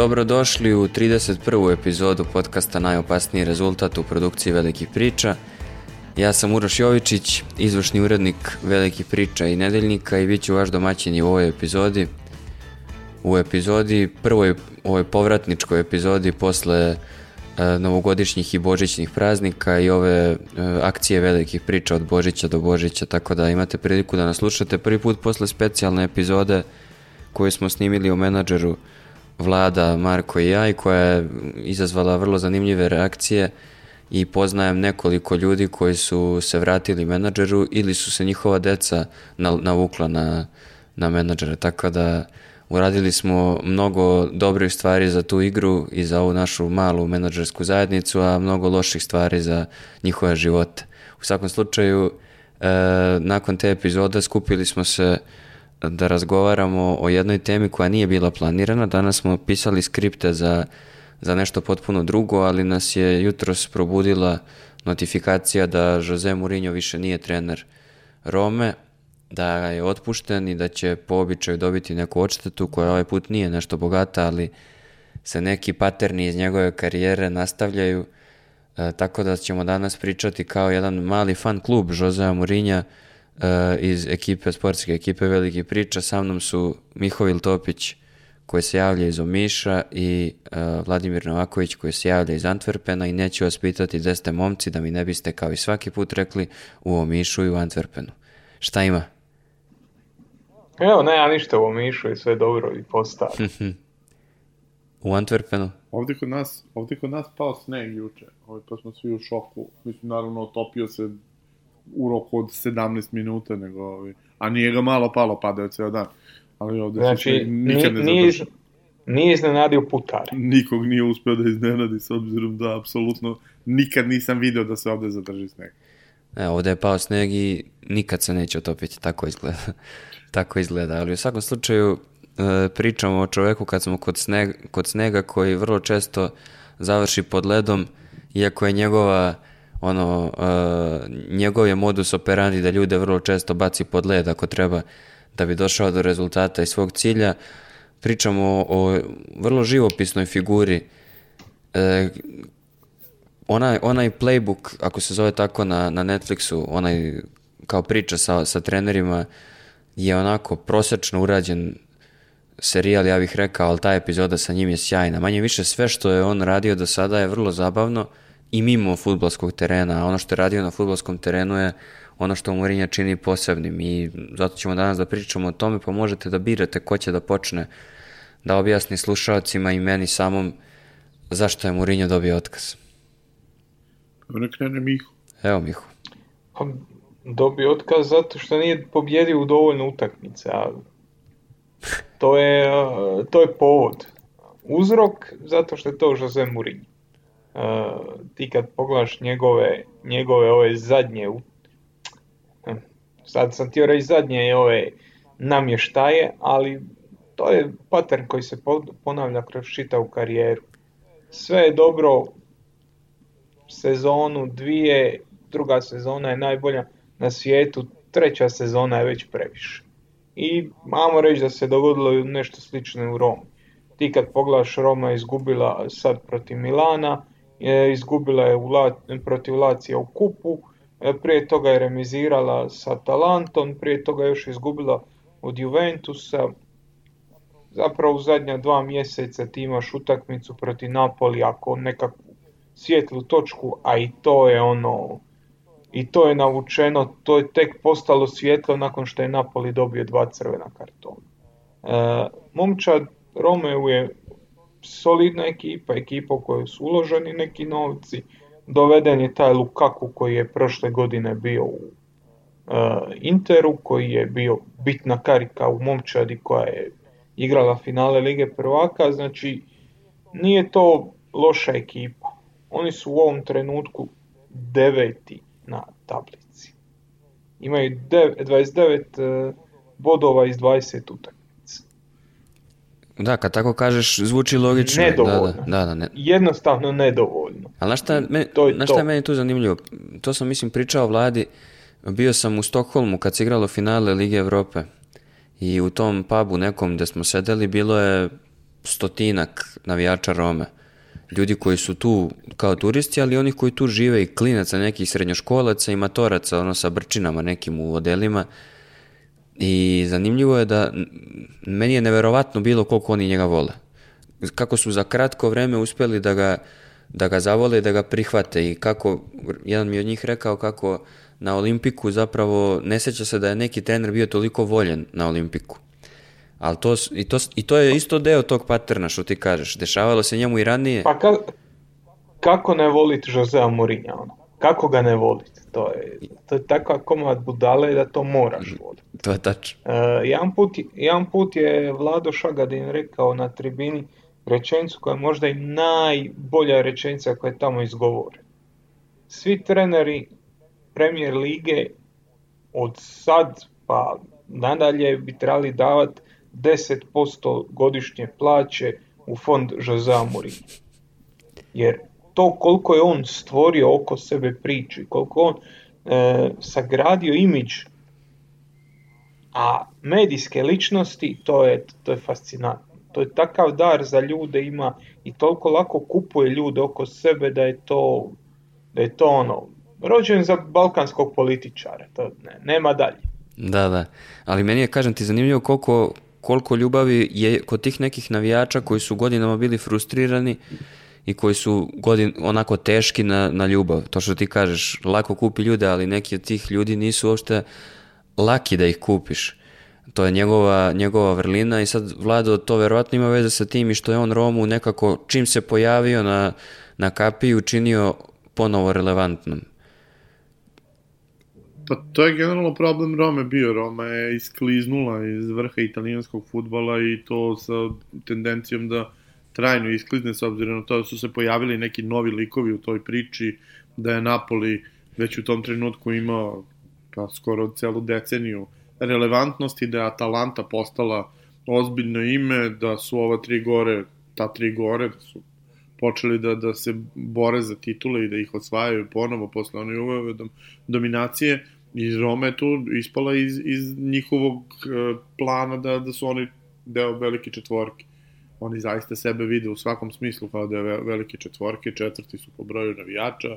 Dobrodošli u 31. epizodu podcasta Najopasniji rezultat u produkciji Velikih priča. Ja sam Uroš Jovičić, izvršni urednik Velikih priča i nedeljnika i bit ću vaš domaćin u ovoj epizodi. U epizodi, prvoj ovoj povratničkoj epizodi posle e, novogodišnjih i božićnih praznika i ove e, akcije velikih priča od Božića do Božića, tako da imate priliku da nas slušate prvi put posle specijalne epizode koju smo snimili o menadžeru Vlada, Marko i ja i koja je izazvala vrlo zanimljive reakcije i poznajem nekoliko ljudi koji su se vratili menadžeru ili su se njihova deca navukla na, na menadžere, tako da uradili smo mnogo dobrih stvari za tu igru i za ovu našu malu menadžersku zajednicu, a mnogo loših stvari za njihove živote. U svakom slučaju, e, nakon te epizode skupili smo se da razgovaramo o jednoj temi koja nije bila planirana. Danas smo pisali skripte za, za nešto potpuno drugo, ali nas je jutros probudila notifikacija da Jose Mourinho više nije trener Rome, da je otpušten i da će po običaju dobiti neku odštetu koja ovaj put nije nešto bogata, ali se neki paterni iz njegove karijere nastavljaju, e, tako da ćemo danas pričati kao jedan mali fan klub Josea Mourinha uh, iz ekipe, sportske ekipe Veliki priča. Sa mnom su Mihovil Topić koji se javlja iz Omiša i uh, Vladimir Novaković koji se javlja iz Antwerpena i neću vas pitati gde ste momci da mi ne biste kao i svaki put rekli u Omišu i u Antwerpenu. Šta ima? Evo, ne, ja ništa u Omišu i sve dobro i postao. u Antwerpenu? Ovdje kod nas, ovdje kod nas pao sneg juče, ovdje pa smo svi u šoku. Mislim, naravno, otopio se u roku od 17 minuta, nego, a nije ga malo palo, padao ceo dan. Ali ovde znači, se nikad ne nije, nije iznenadio putar. Nikog nije uspeo da iznenadi, s obzirom da apsolutno nikad nisam video da se ovde zadrži sneg. E, ovde je pao sneg i nikad se neće otopiti, tako izgleda. tako izgleda, ali u svakom slučaju e, pričamo o čoveku kad smo kod, sneg, kod snega koji vrlo često završi pod ledom, iako je njegova ono, uh, njegov je modus operandi da ljude vrlo često baci pod led ako treba da bi došao do rezultata i svog cilja. Pričamo o, o vrlo živopisnoj figuri. E, onaj, onaj playbook, ako se zove tako na, na Netflixu, onaj kao priča sa, sa trenerima, je onako prosečno urađen serijal, ja bih rekao, ali ta epizoda sa njim je sjajna. Manje više sve što je on radio do sada je vrlo zabavno, i mimo futbolskog terena, a ono što je radio na futbolskom terenu je ono što Mourinho čini posebnim i zato ćemo danas da pričamo o tome, pa možete da birate ko će da počne da objasni slušalcima i meni samom zašto je Mourinho dobio otkaz. Nek krene Miho. Evo Miho. Pa, dobio otkaz zato što nije pobjedio u dovoljno utakmice, a to je, to je povod. Uzrok zato što je to Jose Mourinho. Ti kad pogledaš njegove, njegove ove zadnje, hm, sad sam htio reći zadnje ove namještaje, ali to je pattern koji se ponavlja kroz čitavu karijeru. Sve je dobro, sezonu, dvije, druga sezona je najbolja na svijetu, treća sezona je već previše. I mamo reći da se dogodilo nešto slično u Romi. Ti kad pogledaš Roma je izgubila sad protiv Milana, izgubila je u La, protiv Lacija u kupu, e, prije toga je remizirala sa Talantom, prije toga je još izgubila od Juventusa. Zapravo u zadnja dva mjeseca ti imaš utakmicu protiv Napoli ako nekakvu svjetlu točku, a i to je ono i to je navučeno, to je tek postalo svjetlo nakon što je Napoli dobio dva crvena kartona. E, momčad Romeu je solidna ekipa, ekipa u kojoj su uloženi neki novci. Doveden je taj Lukaku koji je prošle godine bio u uh, Interu, koji je bio bitna karika u momčadi koja je igrala finale Lige prvaka, znači nije to loša ekipa. Oni su u ovom trenutku deveti na tablici. Imaju 29 uh, bodova iz 20 utak. Da, kad tako kažeš, zvuči logično. Nedovoljno. Da, da, da, da, ne. Jednostavno nedovoljno. Ali znaš šta, me, to je, šta je meni tu zanimljivo? To sam, mislim, pričao vladi. Bio sam u Stokholmu kad se igralo finale Lige Evrope. I u tom pubu nekom gde smo sedeli bilo je stotinak navijača Rome. Ljudi koji su tu kao turisti, ali onih koji tu žive i klinaca, nekih srednjoškolaca i matoraca, ono sa brčinama nekim u odelima. I zanimljivo je da meni je neverovatno bilo koliko oni njega vole. Kako su za kratko vreme uspeli da ga, da ga zavole i da ga prihvate i kako, jedan mi od njih rekao kako na Olimpiku zapravo ne seća se da je neki trener bio toliko voljen na Olimpiku. Ali to, i, to, i to je isto deo tog paterna što ti kažeš. Dešavalo se njemu i ranije. Pa ka, kako ne voliti Josea Mourinha? Ono? Kako ga ne voliti? To je, to je takva komad budale da to moraš voliti. To je tačno. Uh, jedan, put, jedan put je Vlado Šagadin rekao na tribini rečenicu koja je možda i najbolja rečenica koja je tamo izgovore. Svi treneri premijer lige od sad pa nadalje bi trebali davati 10% godišnje plaće u fond Josea Mourinho. Jer to koliko je on stvorio oko sebe priči, koliko on e, sagradio imidž, a medijske ličnosti, to je, to je fascinantno. To je takav dar za ljude ima i toliko lako kupuje ljude oko sebe da je to, da je to ono, rođen za balkanskog političara, to ne, nema dalje. Da, da, ali meni je, kažem ti, zanimljivo koliko, koliko ljubavi je kod tih nekih navijača koji su godinama bili frustrirani i koji su godin, onako teški na, na ljubav. To što ti kažeš, lako kupi ljude, ali neki od tih ljudi nisu uopšte laki da ih kupiš. To je njegova, njegova vrlina i sad Vlado to verovatno ima veze sa tim i što je on Romu nekako čim se pojavio na, na kapiju učinio ponovo relevantnom. Pa to je generalno problem Rome bio. Roma je iskliznula iz vrha italijanskog futbala i to sa tendencijom da trajno isklizne s obzirom na to da su se pojavili neki novi likovi u toj priči, da je Napoli već u tom trenutku imao pa skoro celu deceniju relevantnosti, da je Atalanta postala ozbiljno ime, da su ova tri gore, ta tri gore, da su počeli da, da se bore za titule i da ih osvajaju ponovo posle one uveve dominacije i Roma je tu ispala iz, iz njihovog e, plana da, da su oni deo velike četvorke. Oni zaista sebe vide u svakom smislu kao da je velike četvorke, četvrti su po broju navijača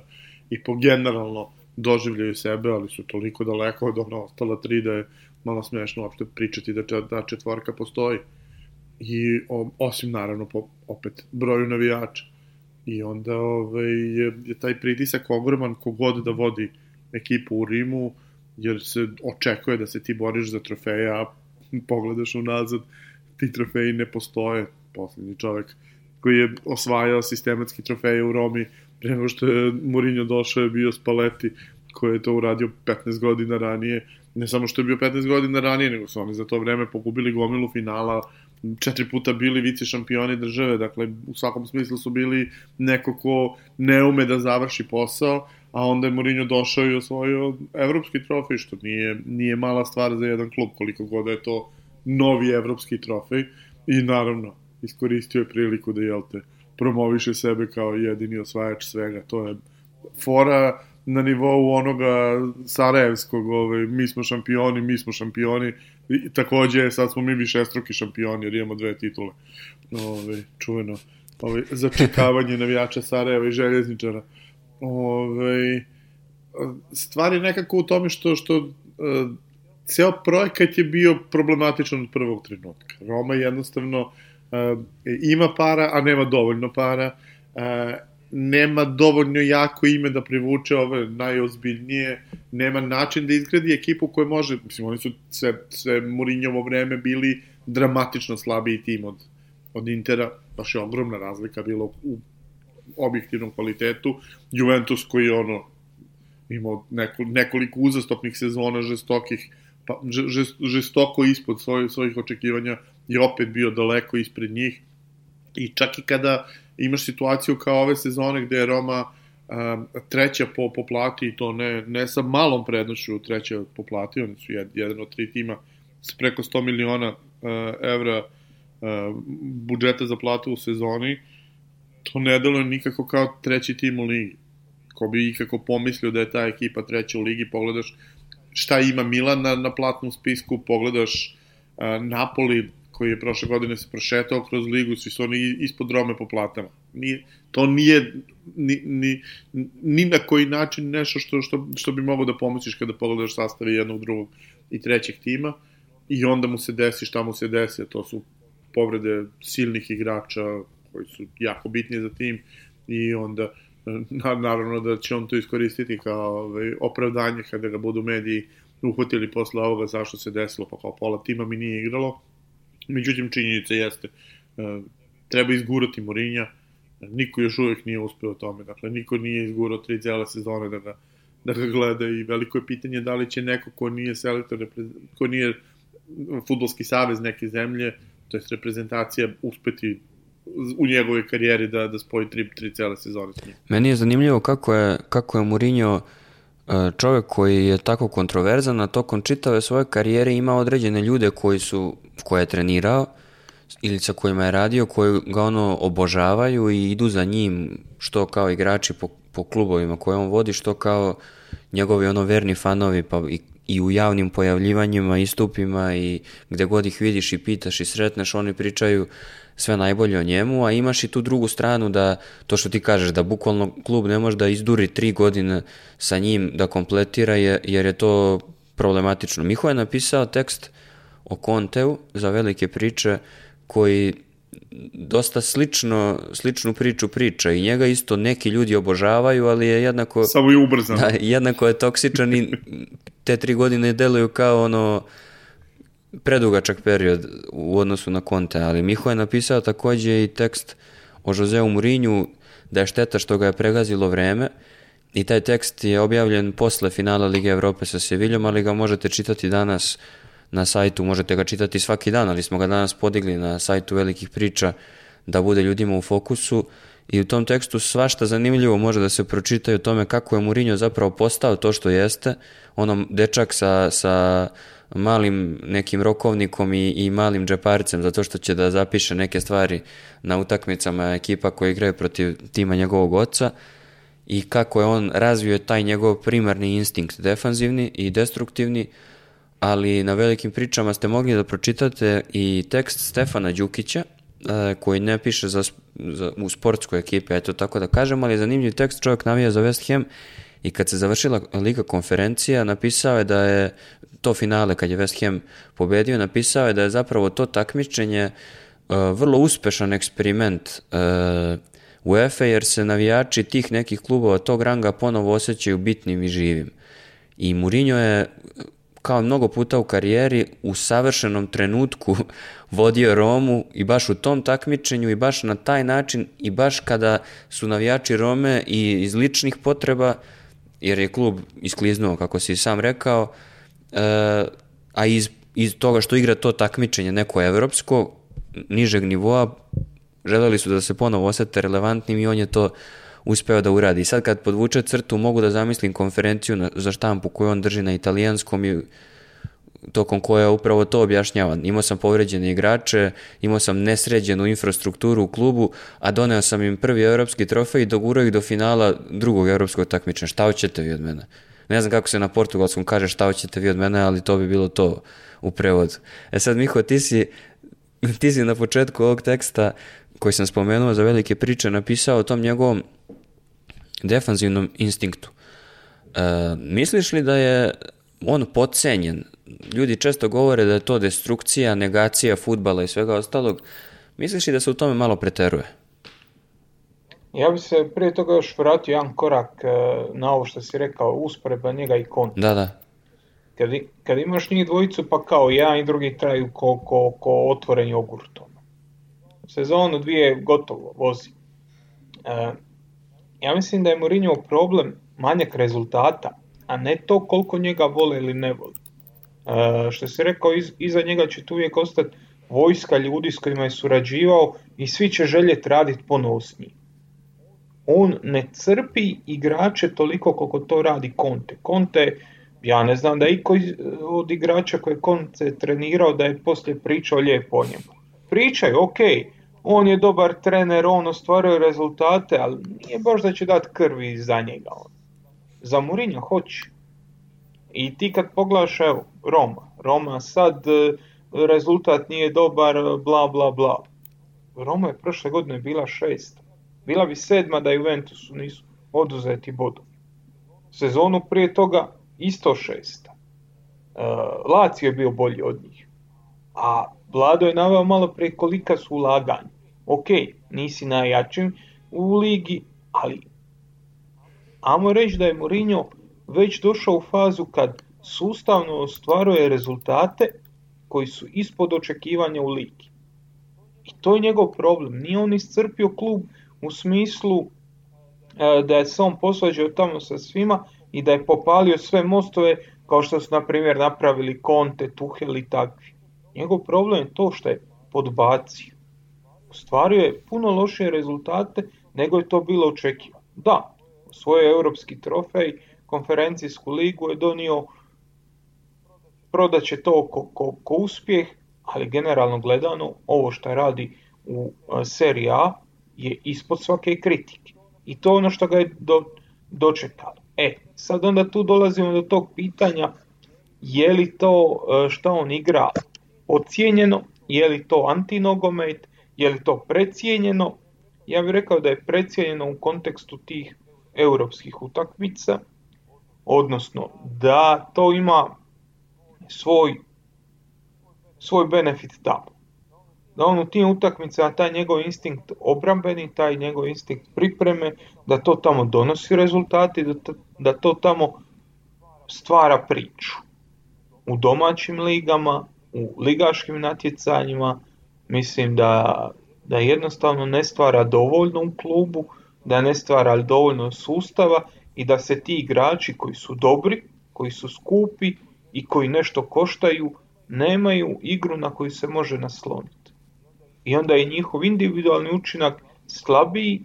i po generalno doživljaju sebe, ali su toliko daleko od ona ostala tri da je malo smešno uopšte pričati da, da četvorka postoji. I osim naravno po opet broju navijača. I onda ovaj, je, je taj pritisak ogroman kogod da vodi ekipu u Rimu, jer se očekuje da se ti boriš za trofeje, a pogledaš unazad, ti trofeji ne postoje. Poslednji čovek koji je osvajao sistematski trofeje u Romi pre nego što je Mourinho došao je bio Spalletti koji je to uradio 15 godina ranije. Ne samo što je bio 15 godina ranije, nego su oni za to vreme pogubili gomilu finala, četiri puta bili vice šampioni države, dakle u svakom smislu su bili neko ko ne ume da završi posao, a onda je Mourinho došao i osvojio evropski trofej, što nije, nije mala stvar za jedan klub, koliko god je to novi evropski trofej. I naravno, iskoristio je priliku da, jel te, promoviše sebe kao jedini osvajač svega. To je fora na nivou onoga Sarajevskog, ovaj, mi smo šampioni, mi smo šampioni, I, takođe sad smo mi višestruki šampioni jer imamo dve titule. Ovaj, čuveno ovaj, začekavanje navijača Sarajeva i željezničara. Ove, stvar je nekako u tome što, što uh, ceo projekat je bio problematičan od prvog trenutka. Roma jednostavno uh, ima para, a nema dovoljno para. Uh, nema dovoljno jako ime da privuče ove najozbiljnije, nema način da izgradi ekipu koja može, mislim, oni su sve, sve Mourinhovo vreme bili dramatično slabiji tim od, od Intera, baš je ogromna razlika bila u objektivnom kvalitetu. Juventus koji je ono imao neko, nekoliko uzastopnih sezona žestokih, pa, žest, žestoko ispod svoj, svojih očekivanja je opet bio daleko ispred njih. I čak i kada imaš situaciju kao ove sezone gde je Roma treća po, po plati i to ne, ne sa malom prednošću treća po plati, oni su jed, jedan od tri tima sa preko 100 miliona uh, evra uh, budžeta za platu u sezoni, to ne deluje nikako kao treći tim u ligi. Ko bi ikako pomislio da je ta ekipa treća u ligi, pogledaš šta ima Milan na, na platnom spisku, pogledaš uh, Napoli koji je prošle godine se prošetao kroz ligu, svi su oni ispod Rome po platama. Nije, to nije ni, ni, ni na koji način nešto što, što, što bi mogo da pomisliš kada pogledaš sastave jednog, drugog i trećeg tima i onda mu se desi šta mu se desi, to su povrede silnih igrača koji su jako bitni za tim i onda na, naravno da će on to iskoristiti kao ovaj, opravdanje kada ga budu mediji uhvatili posle ovoga zašto se desilo, pa kao pola tima mi nije igralo. Međutim, činjenica jeste, e, treba izgurati Morinja, niko još uvek nije uspeo tome, dakle, niko nije izgurao tri cele sezone da ga, da ga gleda i veliko je pitanje da li će neko ko nije selektor, ko nije futbolski savez neke zemlje, to je reprezentacija, uspeti u njegovoj karijeri da, da spoji tri, tri cele sezone. Meni je zanimljivo kako je, kako je Mourinho čovjek koji je tako kontroverzan, a tokom čitave svoje karijere ima određene ljude koji su, koje je trenirao ili sa kojima je radio, koji ga ono obožavaju i idu za njim, što kao igrači po, po klubovima koje on vodi, što kao njegovi ono verni fanovi, pa i, i u javnim pojavljivanjima, istupima i gde god ih vidiš i pitaš i sretneš, oni pričaju sve najbolje o njemu, a imaš i tu drugu stranu da, to što ti kažeš, da bukvalno klub ne može da izduri tri godine sa njim da kompletira, jer je to problematično. Miho je napisao tekst o Konteu za velike priče koji dosta slično, sličnu priču priča i njega isto neki ljudi obožavaju, ali je jednako... Samo je ubrzan. Da, jednako je toksičan i te tri godine deluju kao ono predugačak period u odnosu na Conte, ali Miho je napisao takođe i tekst o Joseu Mourinju da je šteta što ga je pregazilo vreme i taj tekst je objavljen posle finala Lige Evrope sa Seviljom, ali ga možete čitati danas na sajtu, možete ga čitati svaki dan, ali smo ga danas podigli na sajtu velikih priča da bude ljudima u fokusu. I u tom tekstu svašta zanimljivo može da se pročita o tome kako je Mourinho zapravo postao to što jeste, onom dečak sa, sa malim nekim rokovnikom i, i malim džeparicem zato što će da zapiše neke stvari na utakmicama ekipa koji igraju protiv tima njegovog oca i kako je on razvio taj njegov primarni instinkt defanzivni i destruktivni, ali na velikim pričama ste mogli da pročitate i tekst Stefana Đukića, e, koji ne piše za, za, u sportskoj ekipi, eto tako da kažem, ali je zanimljiv tekst, čovjek navija za West Ham i kad se završila Liga konferencija, napisao je da je to finale kad je West Ham pobedio, napisao je da je zapravo to takmičenje uh, vrlo uspešan eksperiment uh, UEFA jer se navijači tih nekih klubova tog ranga ponovo osjećaju bitnim i živim. I Mourinho je kao mnogo puta u karijeri u savršenom trenutku vodio Romu i baš u tom takmičenju i baš na taj način i baš kada su navijači Rome i iz ličnih potreba jer je klub iskliznuo kako si sam rekao E, a iz, iz toga što igra to takmičenje neko evropsko, nižeg nivoa, želeli su da se ponovo osete relevantnim i on je to uspeo da uradi. Sad kad podvuče crtu mogu da zamislim konferenciju na, za štampu koju on drži na italijanskom i tokom koja upravo to objašnjava. Imao sam povređene igrače, imao sam nesređenu infrastrukturu u klubu, a doneo sam im prvi evropski trofej i dogurao ih do finala drugog evropskog takmičenja. Šta hoćete vi od mene? Ne znam kako se na portugalskom kaže šta hoćete vi od mene, ali to bi bilo to u prevodu. E sad, Miho, ti si, ti si na početku ovog teksta koji sam spomenuo za velike priče napisao o tom njegovom defanzivnom instinktu. E, misliš li da je on podcenjen? Ljudi često govore da je to destrukcija, negacija futbala i svega ostalog. Misliš li da se u tome malo preteruje? Ja bi se prije toga još vratio jedan korak e, na ovo što si rekao, usporeba njega i konta. Da, da. Kad, kad imaš njih dvojicu, pa kao jedan i drugi traju ko, ko, ko otvoren jogurt. Sezonu dvije gotovo, vozi. E, ja mislim da je Mourinho problem manjak rezultata, a ne to koliko njega vole ili ne vole. E, što si rekao, iz, iza njega će tu uvijek ostati vojska ljudi s kojima je surađivao i svi će željeti raditi njim on ne crpi igrače toliko koliko to radi Conte. Conte, ja ne znam da je iko od igrača koje Conte trenirao da je poslije pričao lijepo o njemu. Pričaju, ok, on je dobar trener, on ostvaruje rezultate, ali nije baš da će dati krvi za njega. Za Mourinho hoće. I ti kad pogledaš, evo, Roma. Roma sad rezultat nije dobar, bla bla bla. Roma je prošle godine bila šesta. Bila bi sedma da Juventusu nisu oduzeti bodovi. Sezonu prije toga isto šesta. Uh, Lazio je bio bolji od njih. A Vlado je naveo malo pre kolika su ulaganja. Ok, nisi najjačim u ligi, ali amo reći da je Mourinho već došao u fazu kad sustavno ostvaruje rezultate koji su ispod očekivanja u ligi. I to je njegov problem. Nije on iscrpio klub u smislu e, da je se on posvađao tamo sa svima i da je popalio sve mostove kao što su na primjer napravili Conte, Tuchel i takvi. Njegov problem je to što je podbacio. Ostvario je puno lošije rezultate nego je to bilo očekivano. Da, svoj europski trofej, konferencijsku ligu je donio prodaće to ko, ko, ko uspjeh, ali generalno gledano ovo što radi u seriji A je ispod svake kritike. I to ono što ga je do, dočekalo. E, sad onda tu dolazimo do tog pitanja je li to što on igra ocijenjeno, je li to antinogomet, je li to precijenjeno. Ja bih rekao da je precijenjeno u kontekstu tih europskih utakmica, odnosno da to ima svoj, svoj benefit tamo. Da on u tim utakmicama, taj njegov instinkt obrambeni, taj njegov instinkt pripreme, da to tamo donosi rezultati, da da to tamo stvara priču. U domaćim ligama, u ligaškim natjecanjima, mislim da, da jednostavno ne stvara dovoljno u klubu, da ne stvara dovoljno sustava i da se ti igrači koji su dobri, koji su skupi i koji nešto koštaju, nemaju igru na koju se može nasloniti. I onda je njihov individualni učinak slabiji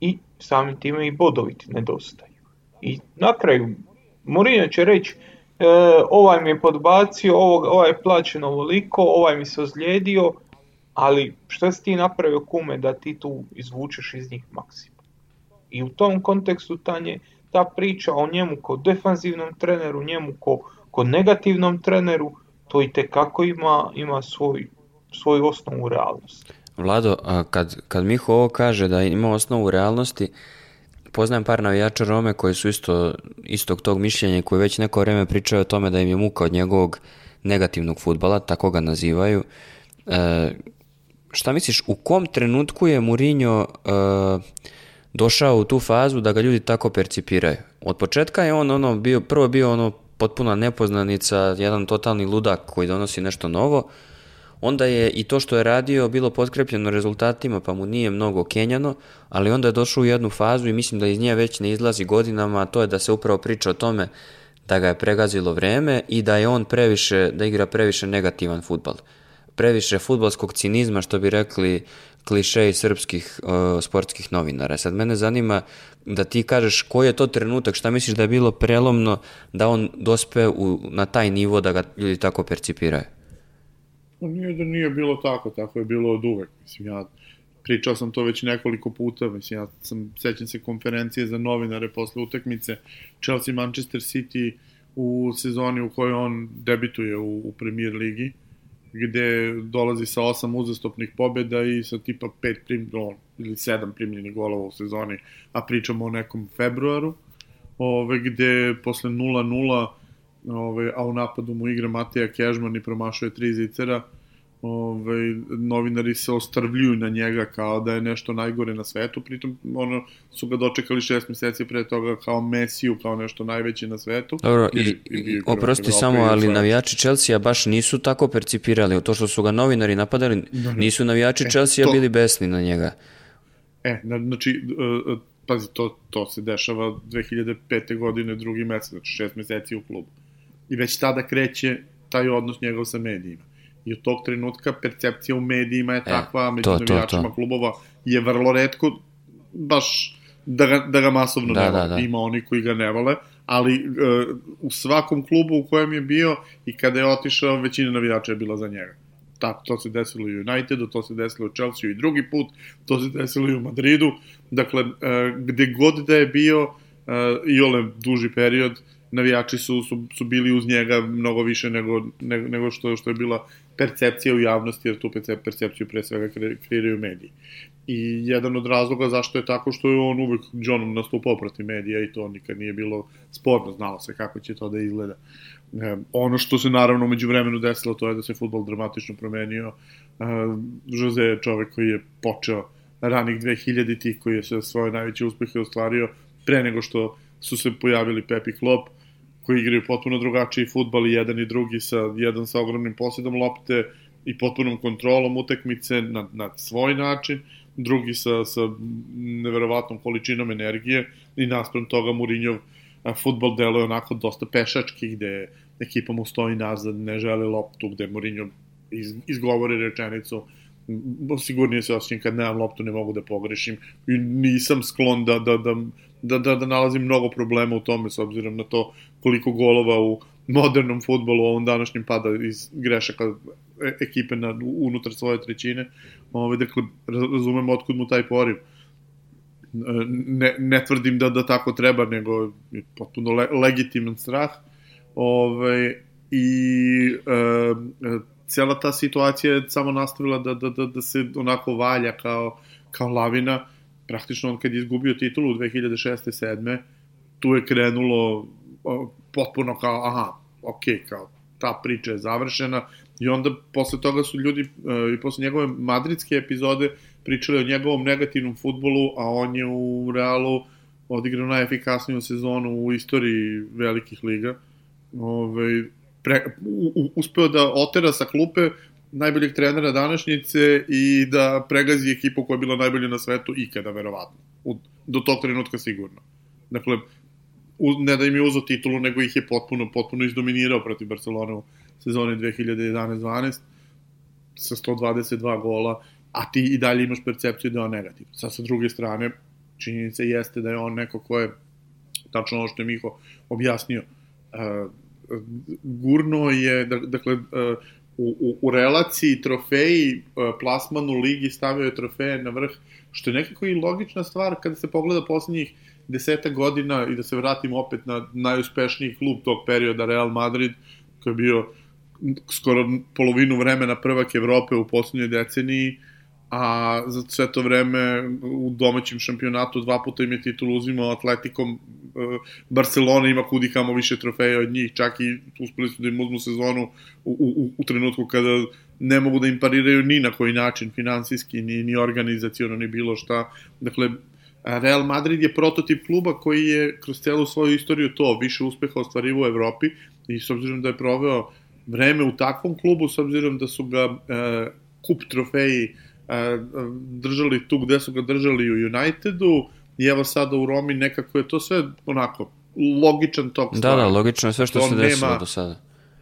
i samim time i bodoviti nedostaju. I na kraju Mourinho će reći e, ovaj mi je podbacio, ovog, ovaj je plaćen ovoliko, ovaj mi se ozlijedio, ali šta si ti napravio kume da ti tu izvučeš iz njih maksimum? I u tom kontekstu tanje, ta priča o njemu kao defanzivnom treneru, njemu kao kod negativnom treneru to i kako ima, ima svoj, svoj osnovu realnosti. Vlado, kad, kad Miho ovo kaže da ima osnovu realnosti, poznajem par navijača Rome koji su isto, istog tog mišljenja koji već neko vreme pričaju o tome da im je muka od njegovog negativnog futbala, tako ga nazivaju. E, šta misliš, u kom trenutku je Mourinho e, došao u tu fazu da ga ljudi tako percipiraju? Od početka je on ono bio, prvo bio ono potpuna nepoznanica, jedan totalni ludak koji donosi nešto novo, onda je i to što je radio bilo potkrepljeno rezultatima, pa mu nije mnogo kenjano, ali onda je došao u jednu fazu i mislim da iz nje već ne izlazi godinama, a to je da se upravo priča o tome da ga je pregazilo vreme i da je on previše, da igra previše negativan futbal. Previše futbalskog cinizma, što bi rekli klišeji srpskih uh, sportskih novinara. Sad mene zanima da ti kažeš koji je to trenutak, šta misliš da je bilo prelomno da on dospe u, na taj nivo da ga ljudi tako percipiraju? Pa nije da nije bilo tako, tako je bilo od uvek. Mislim, ja pričao sam to već nekoliko puta, mislim, ja sam, sećam se konferencije za novinare posle utakmice Chelsea Manchester City u sezoni u kojoj on debituje u, u Premier ligi gde dolazi sa osam uzastopnih pobjeda i sa tipa pet prim, ili sedam primljenih golova u sezoni, a pričamo o nekom februaru, ove, gde posle 0-0, ove, a u napadu mu igra Matija Kežman i promašuje tri zicera, ovaj, novinari se ostrvljuju na njega kao da je nešto najgore na svetu, pritom ono, su ga dočekali šest meseci pre toga kao Mesiju, kao nešto najveće na svetu. Dobro, i, i, i oprosti samo, ali navijači Chelsea baš nisu tako percipirali, to što su ga novinari napadali, da, nisu navijači e, Chelsea to... bili besni na njega. E, znači, uh, pazi, to, to se dešava 2005. godine, drugi mesec, znači šest meseci u klubu. I već tada kreće taj odnos njegov sa medijima i od tog trenutka percepcija u medijima je e, takva, e, među navijačima klubova je vrlo redko baš da ga, da ga masovno da, ne vole. Da, da. Ima oni koji ga ne vole, ali uh, u svakom klubu u kojem je bio i kada je otišao, većina navijača je bila za njega. Tako, to se desilo i u Unitedu, to se desilo u Chelsea i drugi put, to se desilo i u Madridu. Dakle, uh, gde god da je bio, uh, i ole duži period, navijači su, su, su bili uz njega mnogo više nego, nego, nego što, što je bila percepcija u javnosti, jer tu percepciju pre svega kreiraju mediji. I jedan od razloga zašto je tako što je on uvek Johnom nastupao protiv medija i to nikad nije bilo sporno, znalo se kako će to da izgleda. E, ono što se naravno umeđu vremenu desilo to je da se futbol dramatično promenio. E, Jose je čovek koji je počeo ranih 2000-ih, koji je sve svoje najveće uspehe ostvario pre nego što su se pojavili Pep i Klopp, koji igraju potpuno drugačiji futbal i jedan i drugi sa, jedan sa ogromnim posjedom lopte i potpunom kontrolom utakmice na, na svoj način, drugi sa, sa neverovatnom količinom energije i naspram toga Mourinhov futbol deluje onako dosta pešački, gde ekipa mu stoji nazad, ne želi loptu, gde Mourinho iz, izgovori rečenicu sigurnije se osjećam kad nemam loptu ne mogu da pogrešim i nisam sklon da, da, da, da, da, da nalazim mnogo problema u tome s obzirom na to koliko golova u modernom futbolu ovom današnjem pada iz grešaka e, ekipe na, unutar svoje trećine. Ove, dakle, razumem otkud mu taj poriv. Ne, ne tvrdim da, da tako treba, nego je potpuno le, legitiman strah. Ove, I e, cijela ta situacija je samo nastavila da, da, da, da se onako valja kao, kao lavina. Praktično on kad je izgubio titulu u 2006. 7. tu je krenulo potpuno kao, aha, ok, kao ta priča je završena i onda posle toga su ljudi uh, i posle njegove madridske epizode pričali o njegovom negativnom futbolu, a on je u Realu odigrao najefikasniju sezonu u istoriji velikih liga. Ove, ovaj, pre, u, uspeo da otera sa klupe najboljeg trenera današnjice i da pregazi ekipu koja je bila najbolja na svetu ikada, verovatno. U, do tog trenutka sigurno. Dakle, u, ne da im je uzao titulu, nego ih je potpuno, potpuno izdominirao protiv Barcelona u sezoni 2011-12 sa 122 gola, a ti i dalje imaš percepciju da je on negativ. Sad sa druge strane, činjenica jeste da je on neko ko je, tačno ono što je Miho objasnio, uh, gurno je, dakle, uh, u, u, u relaciji trofeji, uh, plasmanu ligi stavio je trofeje na vrh, što je nekako i logična stvar kada se pogleda poslednjih deseta godina i da se vratimo opet na najuspešniji klub tog perioda, Real Madrid, koji je bio skoro polovinu vremena prvak Evrope u poslednjoj deceniji, a za sve to vreme u domaćem šampionatu dva puta im je titul uzimao Atletikom e, Barcelona ima kudi kamo više trofeja od njih, čak i uspeli su da im uzmu sezonu u, u, u trenutku kada ne mogu da im pariraju ni na koji način, finansijski, ni, ni organizacijono, ni bilo šta. Dakle, Real Madrid je prototip kluba koji je kroz celu svoju istoriju to više uspeha ostvarivo u Evropi i s obzirom da je proveo vreme u takvom klubu, s obzirom da su ga e, kup trofeji e, držali tu gde su ga držali u Unitedu i evo sada u Romi nekako je to sve onako logičan tok da, stvari. Da, da, logično je sve što se desilo do sada.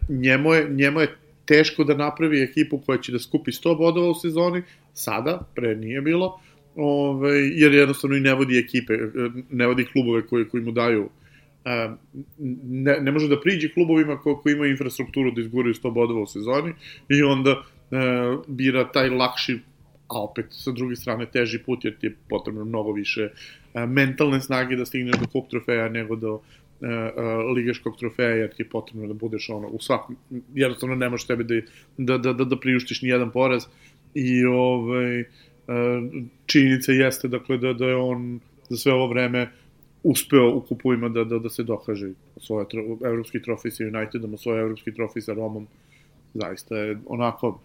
Njemu je, njemu je teško da napravi ekipu koja će da skupi 100 bodova u sezoni, sada, pre nije bilo, Ove, ovaj, jer jednostavno i ne vodi ekipe, ne vodi klubove koji, koji mu daju ne, ne može da priđe klubovima ko, koji imaju infrastrukturu da izguraju 100 bodova u sezoni i onda e, bira taj lakši a opet sa druge strane teži put jer ti je potrebno mnogo više mentalne snage da stigneš do kup trofeja nego do e, e, ligaškog trofeja jer ti je potrebno da budeš ono u svakom jednostavno ne možeš tebe da, da, da, da, da priuštiš ni jedan poraz i ovaj činjenica jeste dakle da, da je on za sve ovo vreme uspeo u kupovima da, da, da se dokaže svoje tro, evropski trofej sa Unitedom, svoje evropski trofej sa Romom. Zaista je onako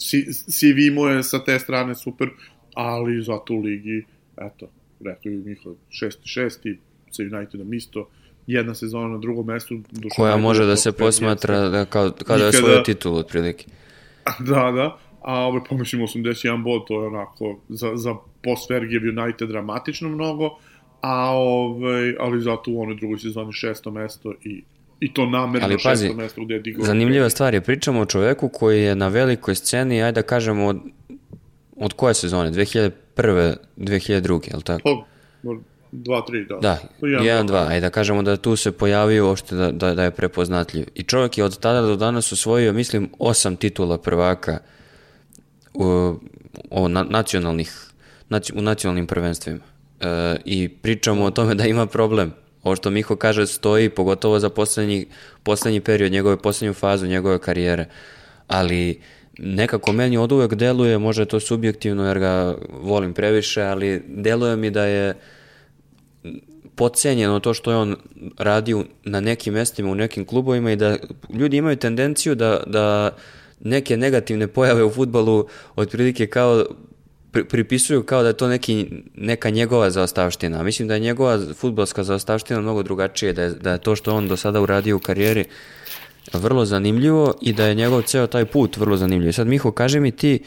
CV mu je sa te strane super, ali zato u ligi, eto, rekao je Miho, 6-6 sa Unitedom isto, jedna sezona na drugom mestu. Koja može da se posmatra da, kao, kao da je svoju titulu, otprilike. Da, da, a ove, pomislimo 81 bod, to je onako za, za post Vergijev United dramatično mnogo, a ovaj, ali zato u onoj drugoj sezoni šesto mesto i i to namerno ali, pazi, šesto mesto gde je digao. Zanimljiva stvar je, pričamo o čoveku koji je na velikoj sceni, ajde da kažemo, od, od koje sezone? 2001. 2002. je li tako? Pa, 2-3, da. Da, 1-2, ajde da kažemo da tu se pojavio ošte da, da, da je prepoznatljiv. I čovjek je od tada do danas osvojio, mislim, osam titula prvaka u, o na, nacionalnih, naci, u nacionalnim prvenstvima. E, I pričamo o tome da ima problem. Ovo što Miho kaže stoji, pogotovo za poslednji, poslednji period, njegove poslednju fazu njegove karijere. ali nekako meni od uvek deluje, može to subjektivno jer ga volim previše, ali deluje mi da je podcenjeno to što je on radio na nekim mestima, u nekim klubovima i da ljudi imaju tendenciju da, da neke negativne pojave u futbalu otprilike kao pri, pripisuju kao da je to neki, neka njegova zaostavština. Mislim da je njegova futbalska zaostavština mnogo drugačije, da je, da je to što on do sada uradio u karijeri vrlo zanimljivo i da je njegov ceo taj put vrlo zanimljiv. Sad Miho, kaži mi ti,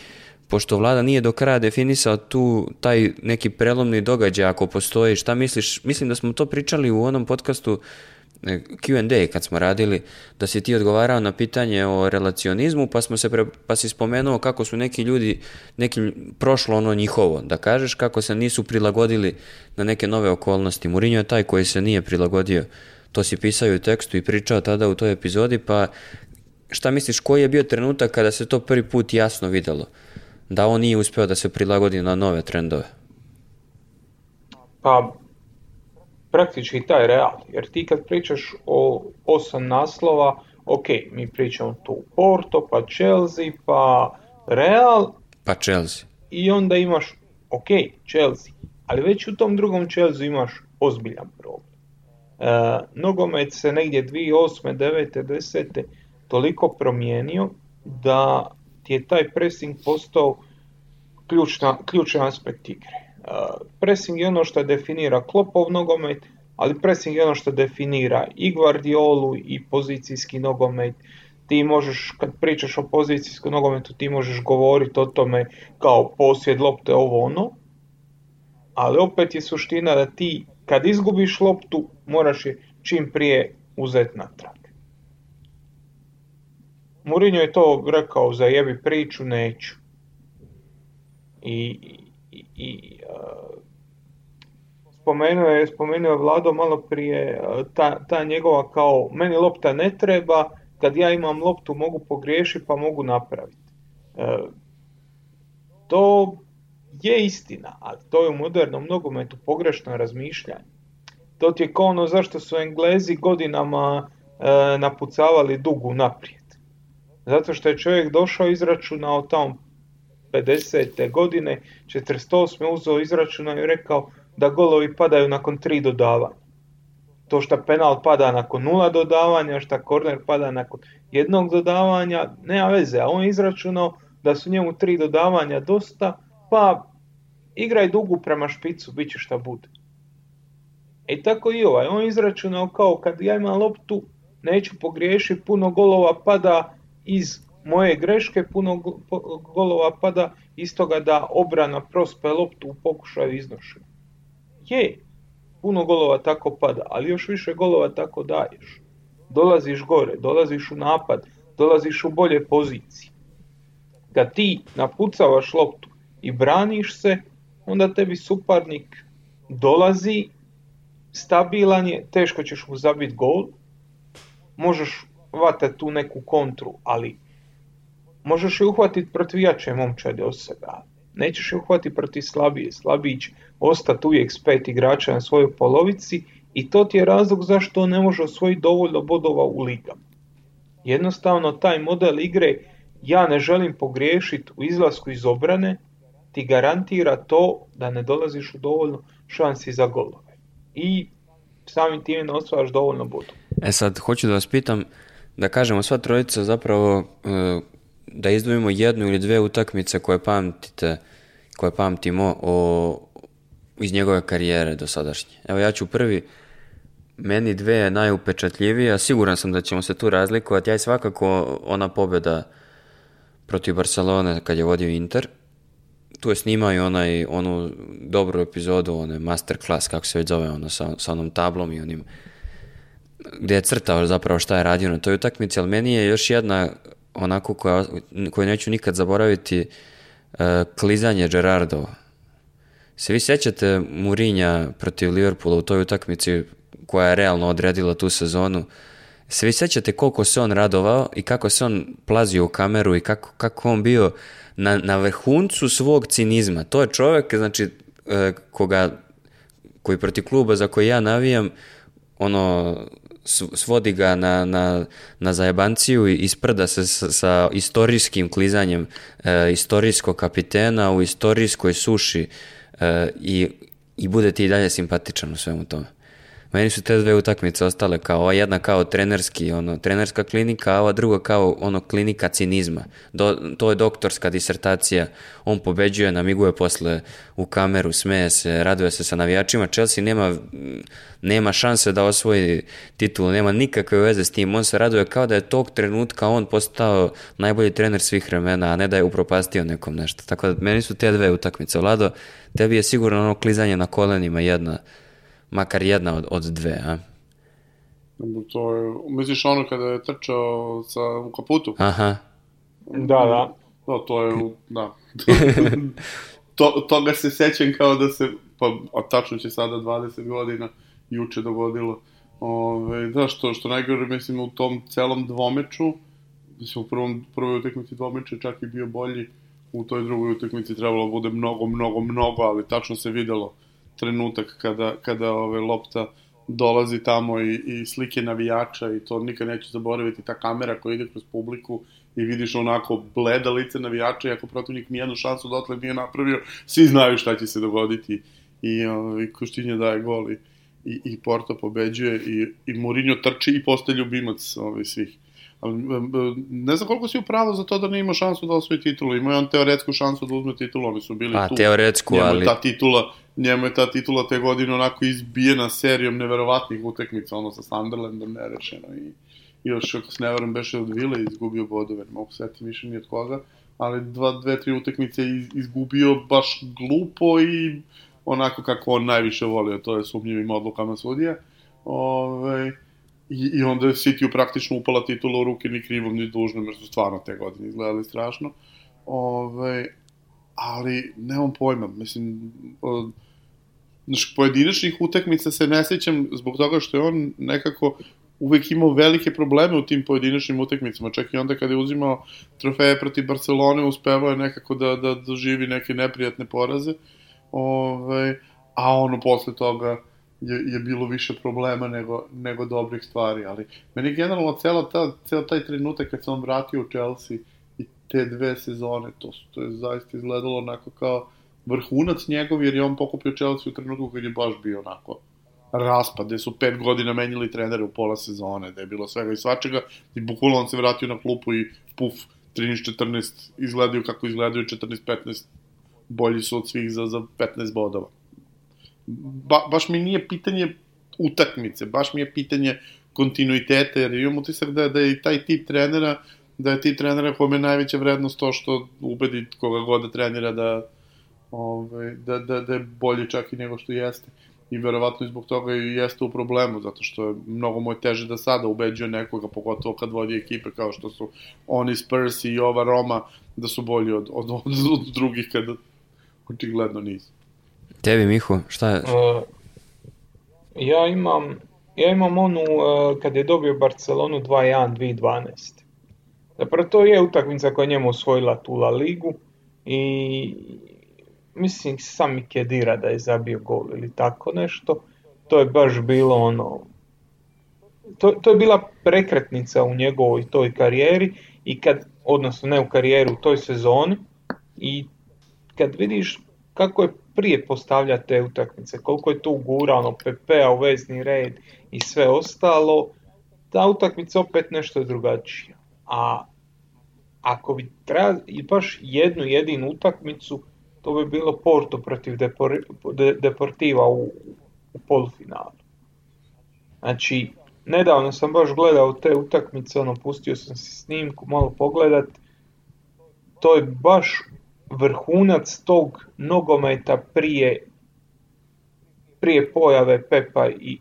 pošto vlada nije do kraja definisao tu taj neki prelomni događaj ako postoji, šta misliš? Mislim da smo to pričali u onom podcastu e, Q&A kad smo radili, da si ti odgovarao na pitanje o relacionizmu, pa smo se pre, pa si spomenuo kako su neki ljudi neki prošlo ono njihovo, da kažeš kako se nisu prilagodili na neke nove okolnosti. Mourinho je taj koji se nije prilagodio. To si pisao u tekstu i pričao tada u toj epizodi, pa šta misliš koji je bio trenutak kada se to prvi put jasno videlo? da on nije uspeo da se prilagodi na nove trendove? Pa, praktički taj real, jer ti kad pričaš o osam naslova, ok, mi pričamo tu Porto, pa Chelsea, pa Real. Pa Chelsea. I onda imaš, ok, Chelsea, ali već u tom drugom Chelsea imaš ozbiljan problem. E, nogomet se negdje 2008. 9. 10. toliko promijenio da je taj pressing postao ključna, ključan aspekt igre. Uh, pressing je ono što definira Klopov nogomet, ali pressing je ono što definira i Guardiolu i pozicijski nogomet. Ti možeš, kad pričaš o pozicijskom nogometu, ti možeš govoriti o tome kao posjed lopte ovo ono, ali opet je suština da ti kad izgubiš loptu moraš je čim prije uzeti natrag. Mourinho je to rekao, za jebi priču, neću. I, i, i uh, spomenuo je, spomenuo je Vlado malo prije, uh, ta, ta njegova kao, meni lopta ne treba, kad ja imam loptu mogu pogriješiti pa mogu napraviti. Uh, to je istina, ali to je u modernom nogometu pogrešno razmišljanje. To ti je kao ono zašto su Englezi godinama e, napucavali dugu naprijed. Zato što je čovjek došao izračunao tamo 50. godine, 48. uzeo izračunao i rekao da golovi padaju nakon tri dodavanja. To što penal pada nakon nula dodavanja, što korner pada nakon jednog dodavanja, nema veze, a on je izračunao da su njemu tri dodavanja dosta, pa igraj dugu prema špicu, bit će šta bude. I tako i ovaj, on izračunao kao kad ja imam loptu, neću pogriješiti, puno golova pada iz moje greške puno golova pada iz toga da obrana prospe loptu u pokušaju iznošenja. Je, puno golova tako pada, ali još više golova tako daješ. Dolaziš gore, dolaziš u napad, dolaziš u bolje pozicije. Kad ti napucavaš loptu i braniš se, onda tebi suparnik dolazi, stabilan je, teško ćeš mu zabiti gol, možeš hvata tu neku kontru, ali možeš je uhvatiti protiv jače momčade od sebe. Nećeš je uhvatiti protiv slabije. Slabiji će ostati uvijek s pet igrača na svojoj polovici i to ti je razlog zašto on ne može osvojiti dovoljno bodova u ligama. Jednostavno taj model igre ja ne želim pogriješiti u izlasku iz obrane ti garantira to da ne dolaziš u dovoljno šansi za golove. I samim time ne osvajaš dovoljno bodova. E sad, hoću da vas pitam, da kažemo sva trojica zapravo e, da izdvojimo jednu ili dve utakmice koje pamtite, koje pamtimo o, iz njegove karijere do sadašnje. Evo ja ću prvi, meni dve najupečatljivije, a siguran sam da ćemo se tu razlikovati. Ja je svakako ona pobjeda protiv Barcelone kad je vodio Inter. Tu je snimao i onaj, onu dobru epizodu, onaj masterclass, kako se već zove, ono, sa, sa onom tablom i onim gde je crtao zapravo šta je radio na toj utakmici, ali meni je još jedna onako koja, koju neću nikad zaboraviti uh, klizanje Gerardo. Se vi sećate Murinja protiv Liverpoola u toj utakmici koja je realno odredila tu sezonu? Se vi sećate koliko se on radovao i kako se on plazio u kameru i kako, kako on bio na, na vrhuncu svog cinizma. To je čovek, znači, uh, koga, koji protiv kluba za koji ja navijam, ono, svodi ga na, na, na zajebanciju i isprda se sa, sa istorijskim klizanjem e, istorijskog kapitena u istorijskoj suši e, i, i bude ti i dalje simpatičan u svemu tome. Meni su te dve utakmice ostale kao ova jedna kao trenerski, ono, trenerska klinika, a ova druga kao ono klinika cinizma. Do, to je doktorska disertacija. On pobeđuje, namiguje posle u kameru, smeje se, raduje se sa navijačima. Chelsea nema, nema šanse da osvoji titulu, nema nikakve veze s tim. On se raduje kao da je tog trenutka on postao najbolji trener svih vremena, a ne da je upropastio nekom nešto. Tako da meni su te dve utakmice. Vlado, tebi je sigurno ono klizanje na kolenima jedna makar jedna od, od dve, a? To je, misliš ono kada je trčao sa, u kaputu? Aha. Da, da. Da, to je, da. to, toga se sećam kao da se, pa a tačno će sada 20 godina, juče dogodilo. Ove, da, što, što najgore, mislim, u tom celom dvomeču, mislim, u prvom, prvoj utakmici dvomeče čak i bio bolji, u toj drugoj utakmici trebalo bude mnogo, mnogo, mnogo, ali tačno se videlo trenutak kada, kada ove, lopta dolazi tamo i, i slike navijača i to nikad neću zaboraviti, ta kamera koja ide kroz publiku i vidiš onako bleda lice navijača i ako protivnik nijednu šansu dotle nije napravio, svi znaju šta će se dogoditi i, ovaj, Kuštinja daje gol i, i, i Porto pobeđuje i, i Mourinho trči i postaje ljubimac ovaj, svih. Ne znam koliko si upravo za to da ne ima šansu da osvoji titulu. Ima on teoretsku šansu da uzme titulu, oni su bili pa, tu. teoretsku, njemu ali... Ta titula, njemu je ta titula te godine onako izbijena serijom neverovatnih utekmica, ono sa Sunderlandom nerešeno i još ako se ne varam beše od Vile izgubio bodove, ne mogu setiti više ni od koga, ali dva, dve, tri utekmice iz, izgubio baš glupo i onako kako on najviše volio, to je sumnjivim odlukama sudija. Ove, ovaj, I, I onda je City praktično upala titula u ruke ni krivom ni dužnom, jer su stvarno te godine izgledali strašno. Ove, ali nemam pojma, mislim, od, znaš, pojedinačnih utakmica se ne sećam zbog toga što je on nekako uvek imao velike probleme u tim pojedinačnim utakmicama, čak i onda kada je uzimao trofeje protiv Barcelone, uspevao je nekako da, da doživi neke neprijatne poraze, ove, a ono posle toga je, je bilo više problema nego, nego dobrih stvari, ali meni generalno cela ta, ceo taj trenutak kad se on vratio u Chelsea i te dve sezone, to, su, to je zaista izgledalo onako kao vrhunac njegov, jer je on pokupio Chelsea u trenutku kad je baš bio onako raspad, gde su pet godina menjali trenere u pola sezone, da je bilo svega i svačega, i bukvalno on se vratio na klupu i puf, 13-14 izgledaju kako izgledaju, 14-15 bolji su od svih za, za 15 bodova ba, baš mi nije pitanje utakmice, baš mi je pitanje kontinuiteta, jer imam utisak da, da je i taj tip trenera, da je tip trenera kome je najveća vrednost to što ubedi koga god da trenira da, ovaj, da, da, da je bolje čak i nego što jeste. I verovatno zbog toga i jeste u problemu, zato što je mnogo moj teže da sada ubeđuje nekoga, pogotovo kad vodi ekipe kao što su oni Spurs i ova Roma, da su bolji od, od, od, od drugih kada očigledno nisu. Tebi, Mihu, šta je? Uh, ja imam, ja imam onu uh, kad je dobio Barcelonu 2-1 2012. Zapravo to je utakmica koja njemu osvojila tu La Ligu i mislim sam mi Kedira da je zabio gol ili tako nešto. To je baš bilo ono to, to je bila prekretnica u njegovoj toj karijeri i kad, odnosno ne u karijeri, u toj sezoni i kad vidiš kako je prije postavlja te utakmice, koliko je to ugurano PP-a u vezni red i sve ostalo, ta utakmica opet nešto je drugačija. A ako bi treba baš jednu jedinu utakmicu, to bi bilo Porto protiv Depor, De, Deportiva u, u polufinalu. Znači, nedavno sam baš gledao te utakmice, ono, pustio sam si snimku, malo pogledat, to je baš vrhunac tog nogometa prije prije pojave Pepa i,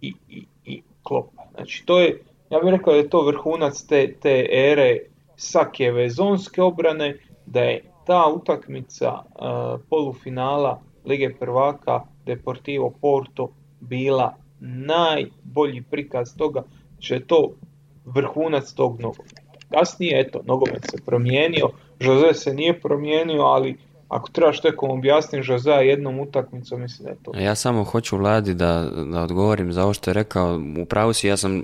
i, i, i, Klopa. Znači to je, ja bih rekao da je to vrhunac te, te ere Sakijeve zonske obrane, da je ta utakmica uh, polufinala Lige prvaka Deportivo Porto bila najbolji prikaz toga, što je to vrhunac tog nogometa. Kasnije, eto, nogomet se promijenio, Jose se nije promijenio, ali ako trebaš tekom objasniti za jednom utakmicom, mislim da je to. Ja samo hoću Vladi da, da odgovorim za ovo što je rekao. U pravu si, ja sam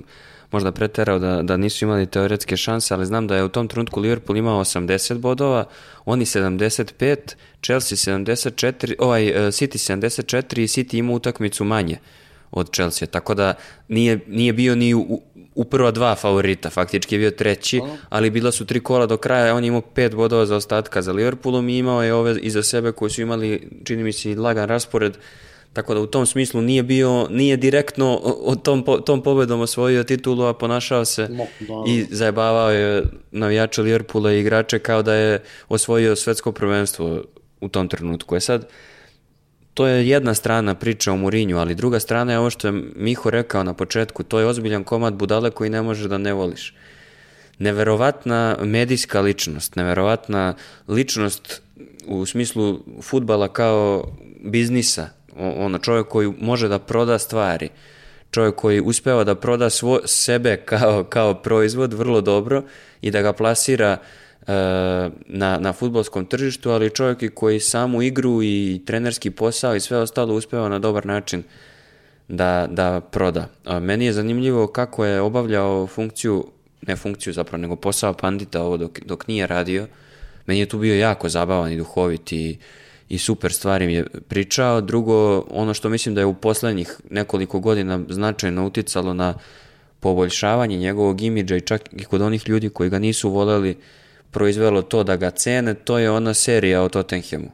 možda preterao da, da nisu imali teoretske šanse, ali znam da je u tom trenutku Liverpool imao 80 bodova, oni 75, Chelsea 74, ovaj uh, City 74 i City ima utakmicu manje od Chelsea, tako da nije, nije bio ni u, u prva dva favorita, faktički je bio treći, ali bila su tri kola do kraja, on je imao pet bodova za ostatka za Liverpoolom i imao je ove iza sebe koji su imali, čini mi se, lagan raspored, tako da u tom smislu nije bio, nije direktno od tom, tom pobedom osvojio titulu, a ponašao se no, da. i zajebavao je navijače Liverpoola i igrače kao da je osvojio svetsko prvenstvo u tom trenutku. Je sad, to je jedna strana priča o Murinju, ali druga strana je ovo što je Miho rekao na početku, to je ozbiljan komad budale koji ne može da ne voliš. Neverovatna medijska ličnost, neverovatna ličnost u smislu futbala kao biznisa, ono čovjek koji može da proda stvari, čovjek koji uspeva da proda svo, sebe kao, kao proizvod vrlo dobro i da ga plasira E, na, na futbolskom tržištu, ali čovjek i koji samu igru i trenerski posao i sve ostalo uspeva na dobar način da, da proda. A meni je zanimljivo kako je obavljao funkciju, ne funkciju zapravo, nego posao pandita ovo dok, dok nije radio. Meni je tu bio jako zabavan i duhovit i, i super stvari mi je pričao. Drugo, ono što mislim da je u poslednjih nekoliko godina značajno uticalo na poboljšavanje njegovog imidža i čak i kod onih ljudi koji ga nisu voleli, proizvelo to da ga cene, to je ona serija o Tottenhamu.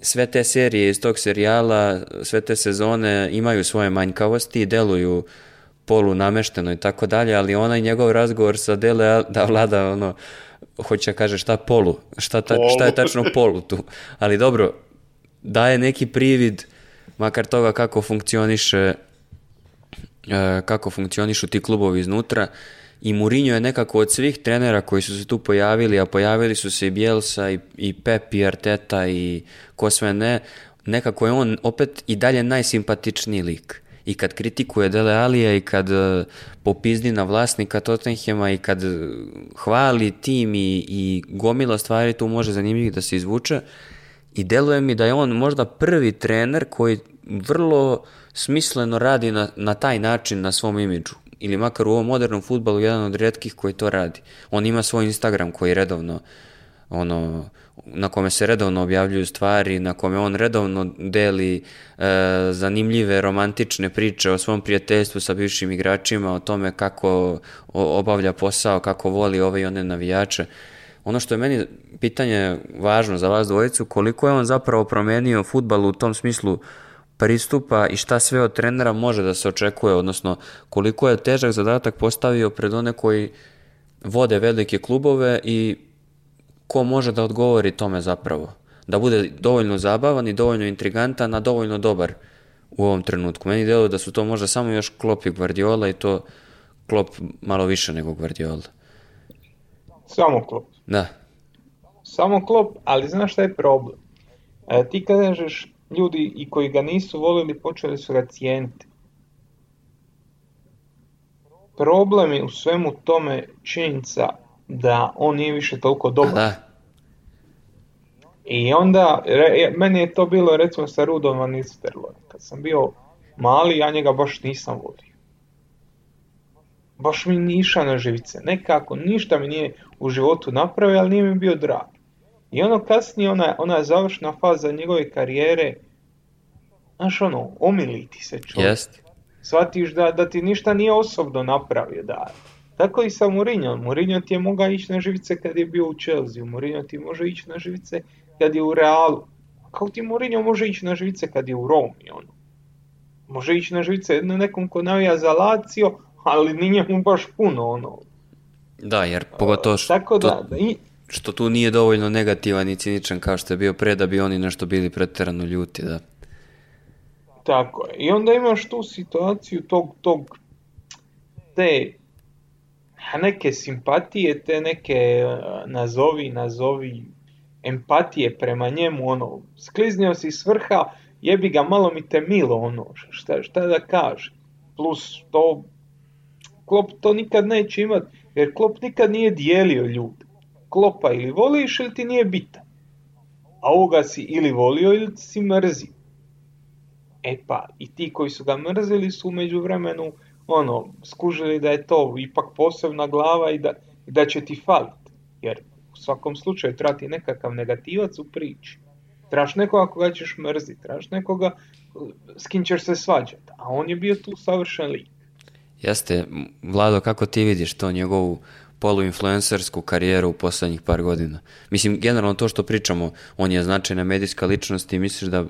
Sve te serije iz tog serijala, sve te sezone imaju svoje manjkavosti i deluju polu namešteno i tako dalje, ali onaj njegov razgovor sa Dele da vlada ono, hoće da kaže šta polu, šta, ta, šta je tačno polu tu. Ali dobro, daje neki privid makar toga kako funkcioniše e, kako funkcionišu ti klubovi iznutra i Mourinho je nekako od svih trenera koji su se tu pojavili, a pojavili su se i Bielsa i, i Pep i Arteta i ko sve ne, nekako je on opet i dalje najsimpatičniji lik. I kad kritikuje Dele Alija i kad uh, popizdi na vlasnika Tottenhema i kad hvali tim i, i gomila stvari tu može zanimljivih da se izvuče i deluje mi da je on možda prvi trener koji vrlo smisleno radi na, na taj način na svom imidžu ili makar u ovom modernom futbalu jedan od redkih koji to radi. On ima svoj Instagram koji redovno ono, na kome se redovno objavljuju stvari, na kome on redovno deli e, zanimljive romantične priče o svom prijateljstvu sa bivšim igračima, o tome kako obavlja posao, kako voli ove i one navijače. Ono što je meni pitanje važno za vas dvojicu, koliko je on zapravo promenio futbal u tom smislu pristupa i šta sve od trenera može da se očekuje, odnosno koliko je težak zadatak postavio pred one koji vode velike klubove i ko može da odgovori tome zapravo. Da bude dovoljno zabavan i dovoljno intrigantan, a dovoljno dobar u ovom trenutku. Meni deluje da su to možda samo još Klopp i Guardiola i to Klopp malo više nego Guardiola. Samo Klopp. Da. Samo Klopp, ali znaš šta je problem? E, ti kažeš ljudi i koji ga nisu volili počeli su ga cijeniti. Problem je u svemu tome činjenica da on nije više toliko dobar. Da. I onda, re, meni je to bilo recimo sa Rudom Van. Kad sam bio mali, ja njega baš nisam volio. Baš mi niša na živice. Nekako, ništa mi nije u životu napravio, ali nije mi bio drag. I ono kasnije, ona, ona završna faza njegove karijere, znaš ono, omili ti se čovjek. Jest. Shvatiš da, da ti ništa nije osobno napravio, da. Tako i sa Mourinho. Mourinho ti je mogao ići na živice kad je bio u Chelsea, Mourinho ti može ići na živice kad je u Realu. Kao ti Mourinho može ići na živice kad je u Romi, ono. Može ići na živice na nekom ko navija za Lazio, ali nije mu baš puno, ono. Da, jer pogotovo što... Tako da, da i, što tu nije dovoljno negativan i ciničan kao što je bio pre da bi oni nešto bili preterano ljuti, da. Tako je. I onda imaš tu situaciju tog, tog te neke simpatije, te neke nazovi, nazovi empatije prema njemu, ono, skliznio si s vrha, jebi ga, malo mi te milo, ono, šta, šta da kaže. Plus to, Klop to nikad neće imat, jer Klop nikad nije dijelio ljude. Klopa ili voliš ili ti nije bitan. a ovoga si ili volio ili si mrzio. E pa, i ti koji su ga mrzili su umeđu vremenu ono, skužili da je to ipak posebna glava i da, da će ti faliti. Jer u svakom slučaju treba ti nekakav negativac u priči. Trebaš nekoga koga ćeš mrziti, trebaš nekoga s kim ćeš se svađati, a on je bio tu savršen lik. Jeste, Vlado, kako ti vidiš to njegovu poluinfluencersku karijeru u poslednjih par godina? Mislim, generalno to što pričamo, on je značajna medijska ličnost i misliš da,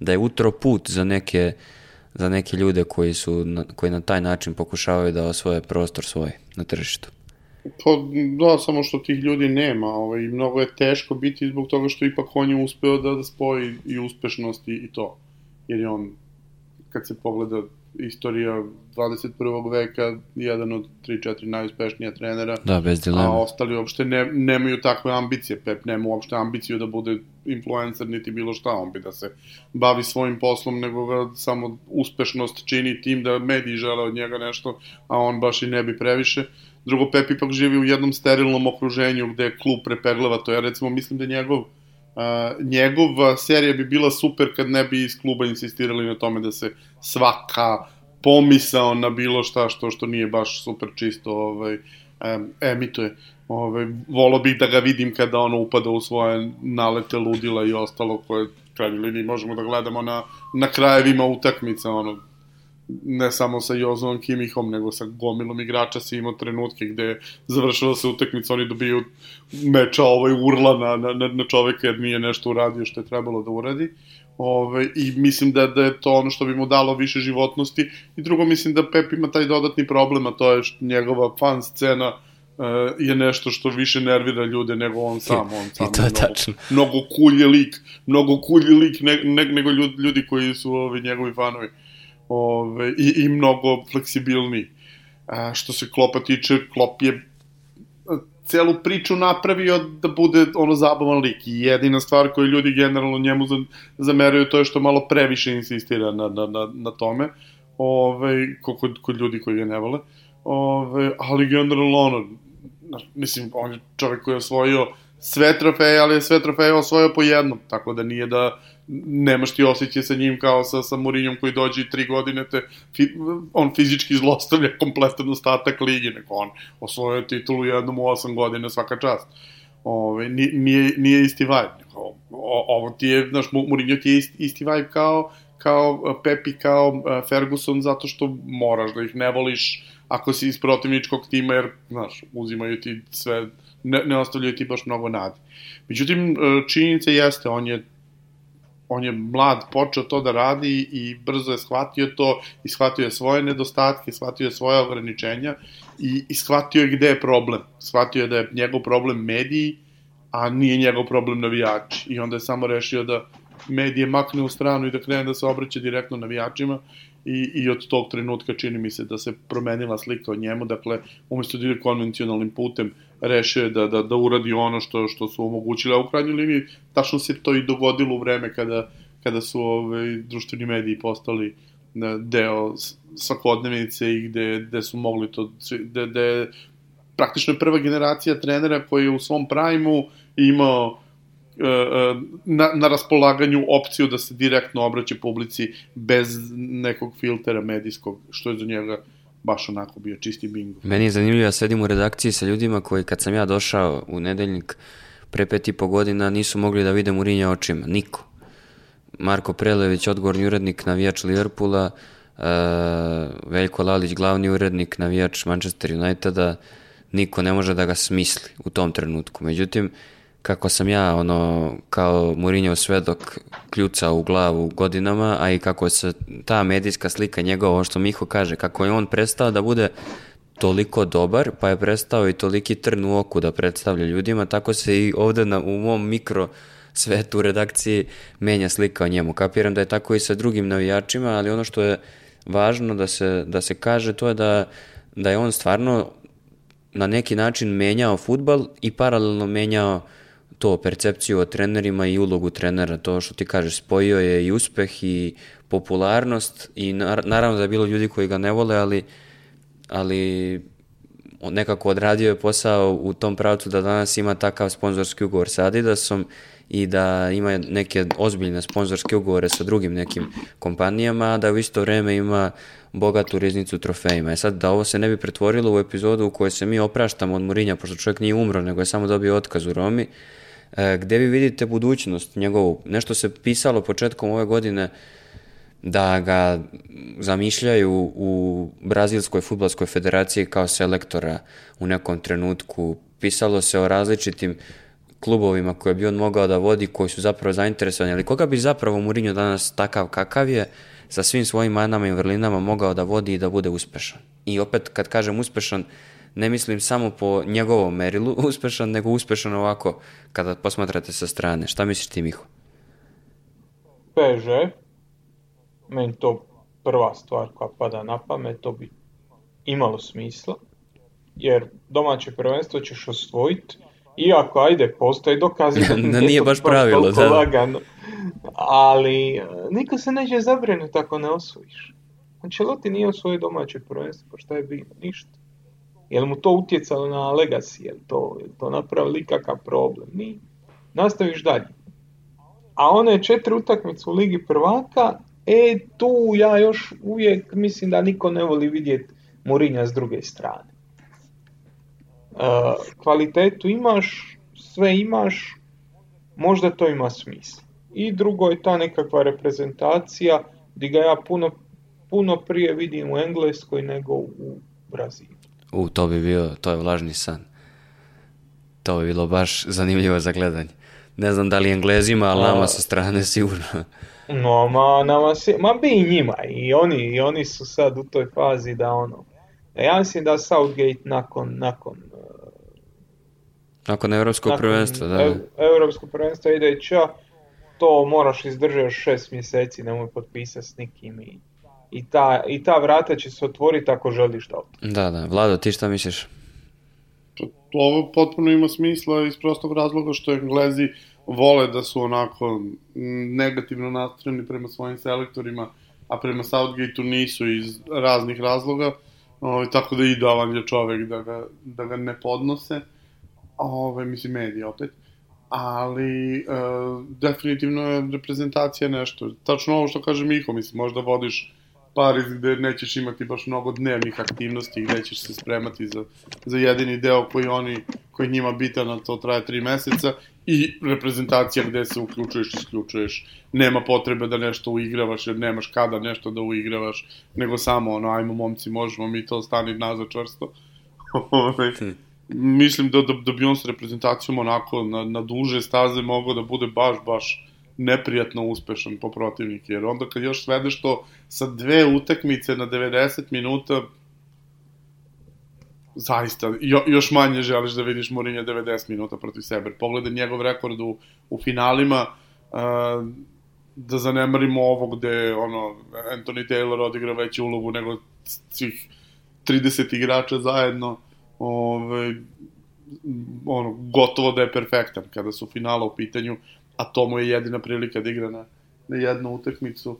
da je utro put za neke, za neke ljude koji, su, koji na taj način pokušavaju da osvoje prostor svoj na tržištu? Pa da, samo što tih ljudi nema. Ovaj, mnogo je teško biti zbog toga što ipak on je uspeo da, da spoji i uspešnost i, i to. Jer je on, kad se pogleda istorija 21. veka, jedan od 3-4 najuspešnija trenera. Da, bez dilema. A ostali uopšte ne, nemaju takve ambicije. Pep nema uopšte ambiciju da bude influencer niti bilo šta. On bi da se bavi svojim poslom, nego ga samo uspešnost čini tim da mediji žele od njega nešto, a on baš i ne bi previše. Drugo, Pep ipak živi u jednom sterilnom okruženju gde klub prepeglava to. Ja recimo mislim da njegov Njegova serija bi bila super kad ne bi iz kluba insistirali na tome da se svaka pomisao na bilo šta što što nije baš super čisto ovaj, um, emituje. Ovaj, volo bih da ga vidim kada ono upada u svoje nalete ludila i ostalo koje liniji možemo da gledamo na, na krajevima utakmica, ono, ne samo sa Jozovom Kimihom, nego sa gomilom igrača si imao trenutke gde završila se utakmica, oni dobiju meča ovaj urla na, na, na čoveka jer nije nešto uradio što je trebalo da uradi. Ove, I mislim da, da je to ono što bi mu dalo više životnosti. I drugo, mislim da Pep ima taj dodatni problem, a to je što njegova fan scena uh, je nešto što više nervira ljude nego on sam. On sam I to je mnogo, tačno. Mnogo kulji lik, mnogo kulji lik ne, ne, nego ljudi, ljudi koji su ove, njegovi fanovi. Uh, ove, i, i mnogo fleksibilniji. A, što se Klopa tiče, Klop je celu priču napravio da bude ono zabavan lik. I jedina stvar koju ljudi generalno njemu zameraju to je što malo previše insistira na, na, na, na tome. Ove, kod, kod ljudi koji ga ne vole. Ove, ali generalno ono mislim on je čovjek koji je osvojio sve trofeje, ali je sve trofeje osvojio po jednom, tako da nije da nemaš ti osjećaj sa njim kao sa, sa Mourinhom koji dođe i tri godine te, fi, on fizički zlostavlja kompletan ostatak ligi, neko on osvojio titulu jednom u osam godina svaka čast. Ove, nije, nije isti vibe. O, ovo ti je, znaš, Mourinho ti je isti, isti vibe kao, kao Pepi, kao Ferguson, zato što moraš da ih ne voliš ako si iz protivničkog tima, jer, znaš, uzimaju ti sve, ne, ne ostavljaju ti baš mnogo nade. Međutim, činjenica jeste, on je on je mlad počeo to da radi i brzo je shvatio to i shvatio je svoje nedostatke, shvatio je svoje ograničenja i, i shvatio je gde je problem. Shvatio je da je njegov problem mediji, a nije njegov problem navijači. I onda je samo rešio da medije makne u stranu i da krene da se obraća direktno navijačima i, i od tog trenutka čini mi se da se promenila slika o njemu, dakle, umesto da ide konvencionalnim putem, rešio je da, da, da uradi ono što, što su omogućili, a u krajnjoj liniji tačno se to i dogodilo u vreme kada, kada su ove, ovaj, društveni mediji postali e, deo svakodnevnice i gde, gde su mogli to, gde, gde praktično je prva generacija trenera koji je u svom prajmu imao na, na raspolaganju opciju da se direktno obraća publici bez nekog filtera medijskog, što je za njega baš onako bio čisti bingo. Meni je zanimljivo, ja sedim u redakciji sa ljudima koji kad sam ja došao u nedeljnik pre pet i po godina nisu mogli da vide Murinja očima, niko. Marko Prelević, odgovorni urednik, navijač Liverpoola, uh, Veljko Lalić, glavni urednik, navijač Manchester Uniteda, niko ne može da ga smisli u tom trenutku. Međutim, uh, kako sam ja ono kao Mourinho svedok kljuca u glavu godinama, a i kako se ta medijska slika njegova, što Miho kaže, kako je on prestao da bude toliko dobar, pa je prestao i toliki trn u oku da predstavlja ljudima, tako se i ovde na, u mom mikro svetu u redakciji menja slika o njemu. Kapiram da je tako i sa drugim navijačima, ali ono što je važno da se, da se kaže to je da, da je on stvarno na neki način menjao futbal i paralelno menjao to, percepciju o trenerima i ulogu trenera, to što ti kažeš, spojio je i uspeh i popularnost i naravno da je bilo ljudi koji ga ne vole, ali, ali nekako odradio je posao u tom pravcu da danas ima takav sponzorski ugovor sa Adidasom i da ima neke ozbiljne sponzorske ugovore sa drugim nekim kompanijama, a da u isto vreme ima bogatu riznicu trofejima. E sad, da ovo se ne bi pretvorilo u epizodu u kojoj se mi opraštamo od Murinja, pošto čovjek nije umro, nego je samo dobio otkaz u Romi, gde vi vidite budućnost njegovu? Nešto se pisalo početkom ove godine da ga zamišljaju u Brazilskoj futbolskoj federaciji kao selektora u nekom trenutku. Pisalo se o različitim klubovima koje bi on mogao da vodi, koji su zapravo zainteresovani, ali koga bi zapravo Mourinho danas takav kakav je, sa svim svojim manama i vrlinama mogao da vodi i da bude uspešan. I opet, kad kažem uspešan, ne mislim samo po njegovom merilu uspešan, nego uspešan ovako, kada posmatrate sa strane. Šta misliš ti, Miho? PSG, meni to prva stvar koja pada na pamet, to bi imalo smisla, jer domaće prvenstvo ćeš osvojiti, iako ajde, postoji dokazi da nije, nije baš pravilo, da. Lagano. Ali e, niko se neće zabrinuti ako ne osvojiš. Ancelotti nije osvojio domaće prvenstvo, pa šta je bilo? Ništa. Je li mu to utjecalo na legacy? Je li to, je li to napravili kakav problem? Nije. Nastaviš dalje. A one četiri utakmice u Ligi prvaka, e tu ja još uvijek mislim da niko ne voli vidjeti Murinja s druge strane. E, kvalitetu imaš, sve imaš, možda to ima smisla. I drugo je ta nekakva reprezentacija gdje ga ja puno, puno prije vidim u Engleskoj nego u Brazilu. U, to bi bio, to je vlažni san. To bi bilo baš zanimljivo za gledanje. Ne znam da li Englezima, ali nama sa strane sigurno. No, ma, nama si, ma bi i njima. I oni, I oni su sad u toj fazi da ono... Ja mislim da Southgate nakon, nakon nakon evropskog prvenstva, da. Ev, evropsko prvenstvo ide ča, to moraš izdržati šest mjeseci, nemoj potpisati s nikim i, i, ta, i ta vrata će se otvoriti ako želiš da Da, da. Vlado, ti šta misliš? Ovo potpuno ima smisla iz prostog razloga što Englezi vole da su onako negativno nastrojeni prema svojim selektorima, a prema Southgateu nisu iz raznih razloga, ovaj, tako da idealan je čovek da ga, da ga ne podnose ove, mislim, medije opet, ali uh, definitivno je reprezentacija nešto. Tačno ovo što kaže Miho, mislim, možda vodiš Pariz gde nećeš imati baš mnogo dnevnih aktivnosti, gde ćeš se spremati za, za jedini deo koji oni, koji njima bitan, a to traje tri meseca, i reprezentacija gde se uključuješ, isključuješ, nema potrebe da nešto uigravaš, jer nemaš kada nešto da uigravaš, nego samo ono, ajmo momci, možemo mi to stani nazad čvrsto. Hm mislim da, da, da bi on s reprezentacijom onako na, na duže staze mogao da bude baš, baš neprijatno uspešan po protivnike, jer onda kad još svedeš to sa dve utakmice na 90 minuta, zaista, jo, još manje želiš da vidiš Mourinho 90 minuta protiv sebe. Pogledaj njegov rekord u, u finalima, uh, da zanemarimo ovo gde ono, Anthony Taylor odigra veću ulogu nego svih 30 igrača zajedno ovaj, ono, gotovo da je perfektan kada su finala u pitanju, a to mu je jedina prilika da igra na, na jednu utakmicu.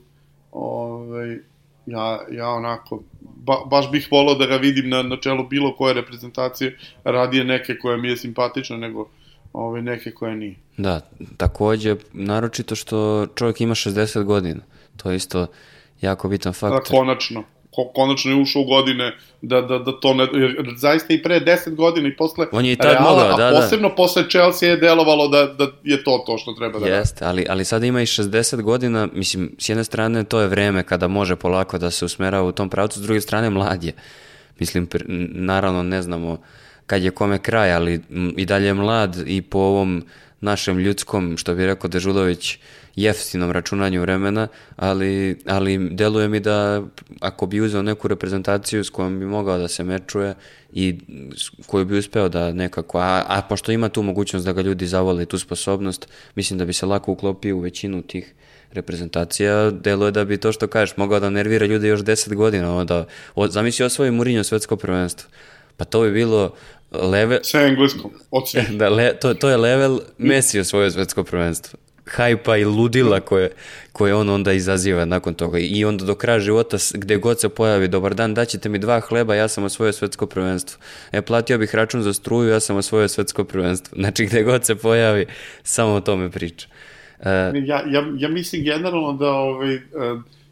Ovaj, ja, ja onako, ba, baš bih volao da ga vidim na, na čelu bilo koje reprezentacije, radije neke koje mi je simpatična nego ove neke koje nije. Da, takođe, naročito što čovjek ima 60 godina. To je isto jako bitan faktor. Da, konačno konačno je ušao u godine da, da, da to ne, jer zaista i pre 10 godina i posle On je i tad Reala, mogao, da, a da. posebno da. posle Chelsea je delovalo da, da je to to što treba da Jeste, ali, ali sada ima i 60 godina, mislim, s jedne strane to je vreme kada može polako da se usmerava u tom pravcu, s druge strane mlad je. Mislim, naravno ne znamo kad je kome kraj, ali i dalje je mlad i po ovom našem ljudskom, što bi rekao Dežulović, jeftinom računanju vremena, ali, ali deluje mi da ako bi uzeo neku reprezentaciju s kojom bi mogao da se mečuje i koju bi uspeo da nekako, a, a pošto ima tu mogućnost da ga ljudi zavole tu sposobnost, mislim da bi se lako uklopio u većinu tih reprezentacija, deluje da bi to što kažeš mogao da nervira ljude još 10 godina, da, od, zamisli osvoji Mourinho svetsko prvenstvo. Pa to bi bilo level... Sa engleskom, od Da, le, to, to je level Messi osvojio svetsko prvenstvo. Hajpa i ludila koje, koje on onda izaziva nakon toga. I onda do kraja života, gde god se pojavi, dobar dan, daćete mi dva hleba, ja sam osvojio svetsko prvenstvo. E, platio bih račun za struju, ja sam osvojio svetsko prvenstvo. Znači, gde god se pojavi, samo o tome priča. Uh, ja, ja, ja mislim generalno da ovaj, uh,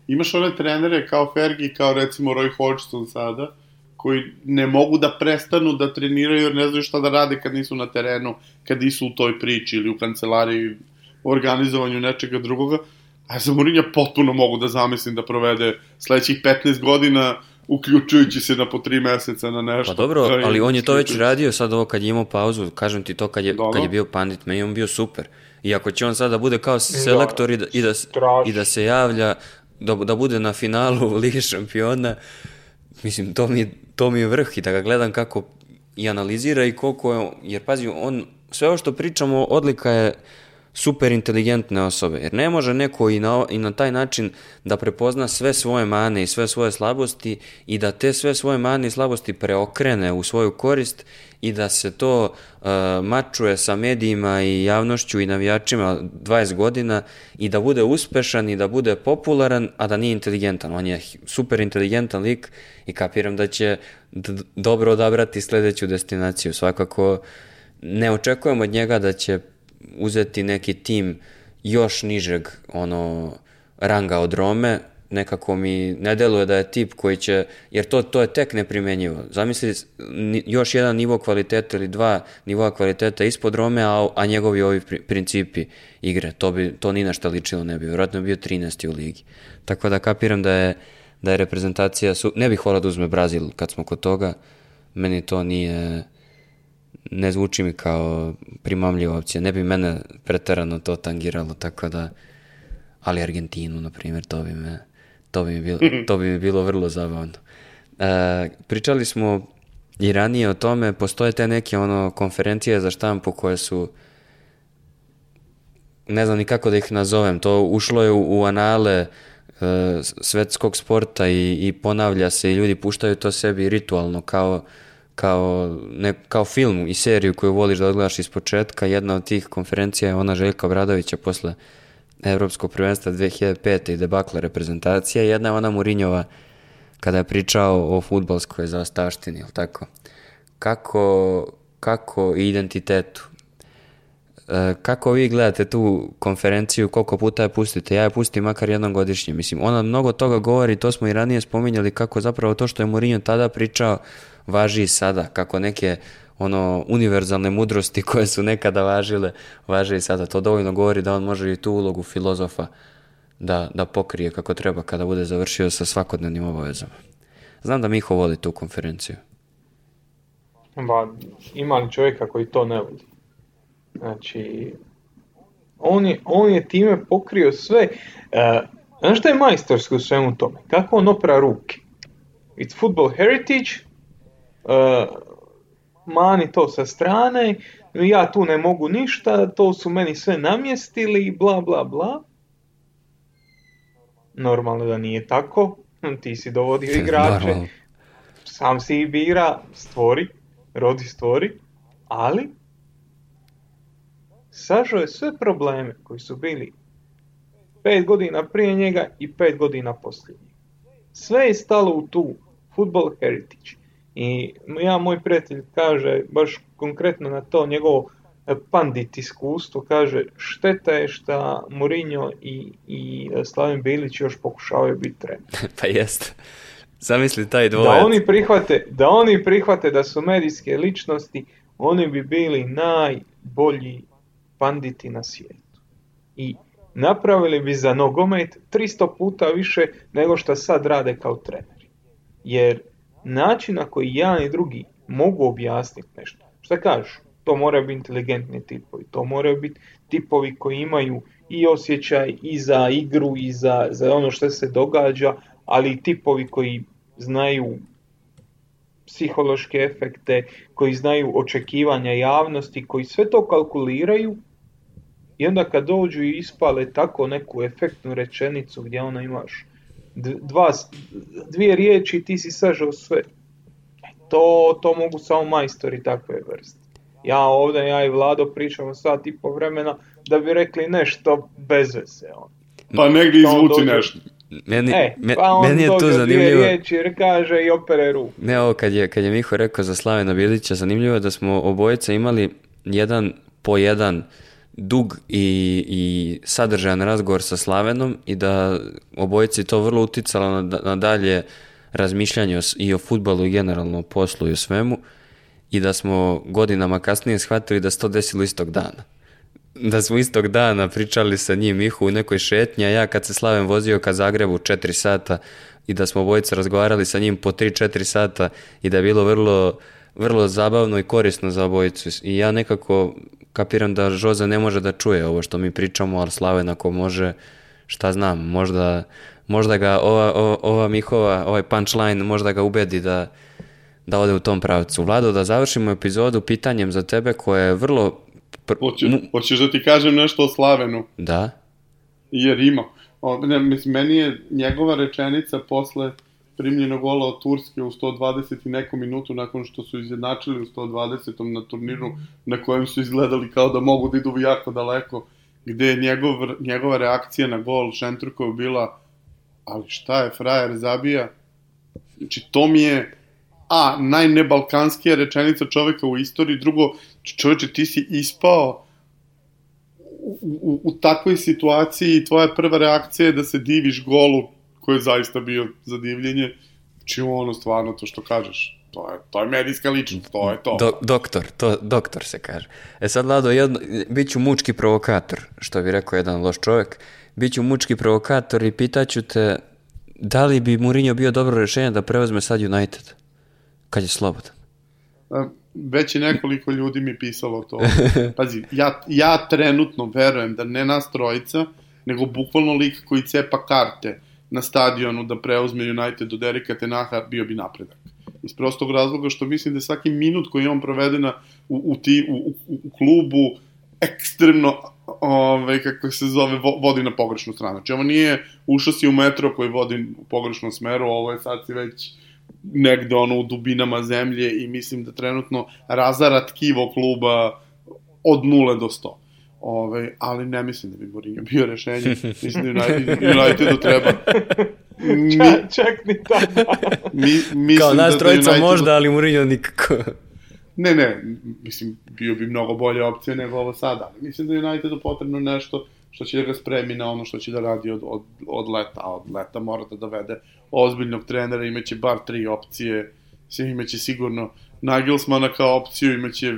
imaš one trenere kao Fergie, kao recimo Roy Hodgson sada, koji ne mogu da prestanu da treniraju jer ne znaju šta da rade kad nisu na terenu, kad nisu u toj priči ili u kancelariji organizovanju nečega drugoga. A za Mourinho potpuno mogu da zamislim da provede sledećih 15 godina uključujući se na po tri meseca na nešto. Pa dobro, ali on je to već radio sad ovo kad je imao pauzu, kažem ti to kad je, dobro. kad je bio pandit, meni on bio super. I ako će on sada da bude kao da, selektor da, i, da, i, da, i da se javlja, da, da bude na finalu Lige šampiona, mislim, to mi, to mi je vrh i da ga gledam kako i analizira i koliko je, jer pazi, on, sve ovo što pričamo, odlika je super inteligentne osobe, jer ne može neko i na, i na taj način da prepozna sve svoje mane i sve svoje slabosti i da te sve svoje mane i slabosti preokrene u svoju korist i da se to uh, mačuje sa medijima i javnošću i navijačima 20 godina i da bude uspešan i da bude popularan, a da nije inteligentan. On je super inteligentan lik i kapiram da će dobro odabrati sledeću destinaciju. Svakako ne očekujem od njega da će uzeti neki tim još nižeg ono ranga od Rome, nekako mi ne deluje da je tip koji će, jer to, to je tek neprimenjivo. Zamisli još jedan nivo kvaliteta ili dva nivoa kvaliteta ispod Rome, a, a njegovi ovi principi igre, to, bi, to ni na šta ličilo ne bi, vjerojatno bi bio 13. u ligi. Tako da kapiram da je, da je reprezentacija, su, ne bih volao da uzme Brazil kad smo kod toga, meni to nije, ne zvuči mi kao primamljiva opcija, ne bi mene preterano to tangiralo, tako da, ali Argentinu, na primjer, to bi me, to bi mi bilo, to bi mi bilo vrlo zabavno. E, pričali smo i ranije o tome, postoje te neke ono konferencije za štampu koje su ne znam ni kako da ih nazovem, to ušlo je u, u anale e, svetskog sporta i, i ponavlja se i ljudi puštaju to sebi ritualno kao kao, ne, kao film i seriju koju voliš da odgledaš iz početka. Jedna od tih konferencija je ona Željka Bradovića posle Evropskog prvenstva 2005. i debakla reprezentacija. Jedna je ona Murinjova kada je pričao o futbalskoj zaostavštini, ili tako? Kako, kako identitetu. E, kako vi gledate tu konferenciju, koliko puta je pustite? Ja je pustim makar jednom godišnje. Mislim, ona mnogo toga govori, to smo i ranije spominjali, kako zapravo to što je Mourinho tada pričao važi i sada, kako neke ono univerzalne mudrosti koje su nekada važile, važe i sada. To dovoljno govori da on može i tu ulogu filozofa da, da pokrije kako treba kada bude završio sa svakodnevnim obavezama. Znam da Miho voli tu konferenciju. Ba, ima li čovjeka koji to ne voli? Znači, on je, on je time pokrio sve. Uh, znaš šta je majstorsko u svemu tome? Kako on opra ruke? It's football heritage, mani to sa strane, ja tu ne mogu ništa, to su meni sve namjestili, bla bla bla. Normalno da nije tako, ti si dovodio igrače, sam si ih bira, stvori, rodi stvori, ali sažao je sve probleme koji su bili pet godina prije njega i pet godina poslije njega. Sve je stalo u tu football heritage. I ja, moj prijatelj, kaže, baš konkretno na to njegovo e, pandit iskustvo, kaže, šteta je što Mourinho i, i Slaven Bilić još pokušavaju biti trener. pa jest. Zamisli taj dvojac. Da oni prihvate, da oni prihvate da su medijske ličnosti, oni bi bili najbolji panditi na svijetu. I napravili bi za nogomet 300 puta više nego što sad rade kao treneri. Jer način na koji jedan i drugi mogu objasniti nešto. Šta kažu? To moraju biti inteligentni tipovi, to moraju biti tipovi koji imaju i osjećaj i za igru i za, za ono što se događa, ali i tipovi koji znaju psihološke efekte, koji znaju očekivanja javnosti, koji sve to kalkuliraju i onda kad dođu i ispale tako neku efektnu rečenicu gdje ono imaš dva, dvije riječi ti si sažao sve. To, to mogu samo majstori takve vrste. Ja ovdje, ja i Vlado pričamo sat i po vremena da bi rekli nešto bez veze. On. Pa negdje izvuci nešto. Meni, E, me- pa on meni je to zanimljivo. riječi jer kaže i opere ruku. Ne, ovo kad je, kad je Miho rekao za Slavena Bilića, zanimljivo je da smo obojica imali jedan po jedan dug i, i sadržajan razgovor sa Slavenom i da obojici to vrlo uticalo na, na dalje razmišljanje o i o futbalu i generalno o poslu i o svemu i da smo godinama kasnije shvatili da se to desilo istog dana. Da smo istog dana pričali sa njim Mihu u nekoj šetnji, a ja kad se Slaven vozio ka Zagrebu 4 sata i da smo obojice razgovarali sa njim po 3-4 sata i da je bilo vrlo, vrlo zabavno i korisno za obojicu. I ja nekako kapiram da Žoza ne može da čuje ovo što mi pričamo, ali Slaven ako može, šta znam, možda, možda ga ova, ova, ova Mihova, ovaj punchline možda ga ubedi da, da ode u tom pravcu. Vlado, da završimo epizodu pitanjem za tebe koje je vrlo... pr- Hoće, mu- hoćeš da ti kažem nešto o Slavenu? Da, Jer ima. O, ne, mislim, meni je njegova rečenica posle primljenog gola od Turske u 120 i neku minutu nakon što su izjednačili u 120. na turniru na kojem su izgledali kao da mogu da idu jako daleko, gde je njegov, njegova reakcija na gol Šentrukov bila ali šta je, frajer zabija? Znači, to mi je a, najnebalkanskija rečenica čoveka u istoriji, drugo, čoveče, ti si ispao u, u, u takvoj situaciji i tvoja prva reakcija je da se diviš golu koji je zaista bio za divljenje. Znači ono stvarno to što kažeš, to je, to je medijska ličnost, to je to. Do, doktor, to doktor se kaže. E sad, Lado, jedno, bit ću mučki provokator, što bi rekao jedan loš čovjek. Biću mučki provokator i pitaću te da li bi Mourinho bio dobro rješenje da preuzme sad United, kad je slobodan. A, Već je nekoliko ljudi mi pisalo to. Pazi, ja, ja trenutno verujem da ne nas trojica, nego bukvalno lik koji cepa karte na stadionu da preuzme United od Erika Tenaha bio bi napredak. Iz prostog razloga što mislim da svaki minut koji on provede na, u, u, ti, u, u, u klubu ekstremno ove, kako se zove, vo- vodi na pogrešnu stranu. Znači ovo nije ušao si u metro koji vodi u pogrešnom smeru, ovo je sad si već negde ono u dubinama zemlje i mislim da trenutno razara tkivo kluba od 0 do 100. Ove, ali ne mislim da bi Mourinho bio rešenje. Mislim da United, Unitedu treba. Mi, Čak, čak ni tada. mi, mislim Kao nas da trojica Unitedu- možda, ali Mourinho nikako. Ne, ne, mislim, bio bi mnogo bolja opcija nego ovo sada, ali mislim da je Unitedu potrebno nešto što će da ga spremi na ono što će da radi od, od, od leta, a od leta mora da dovede ozbiljnog trenera, imaće bar tri opcije, sve imaće sigurno Nagelsmana kao opciju, imaće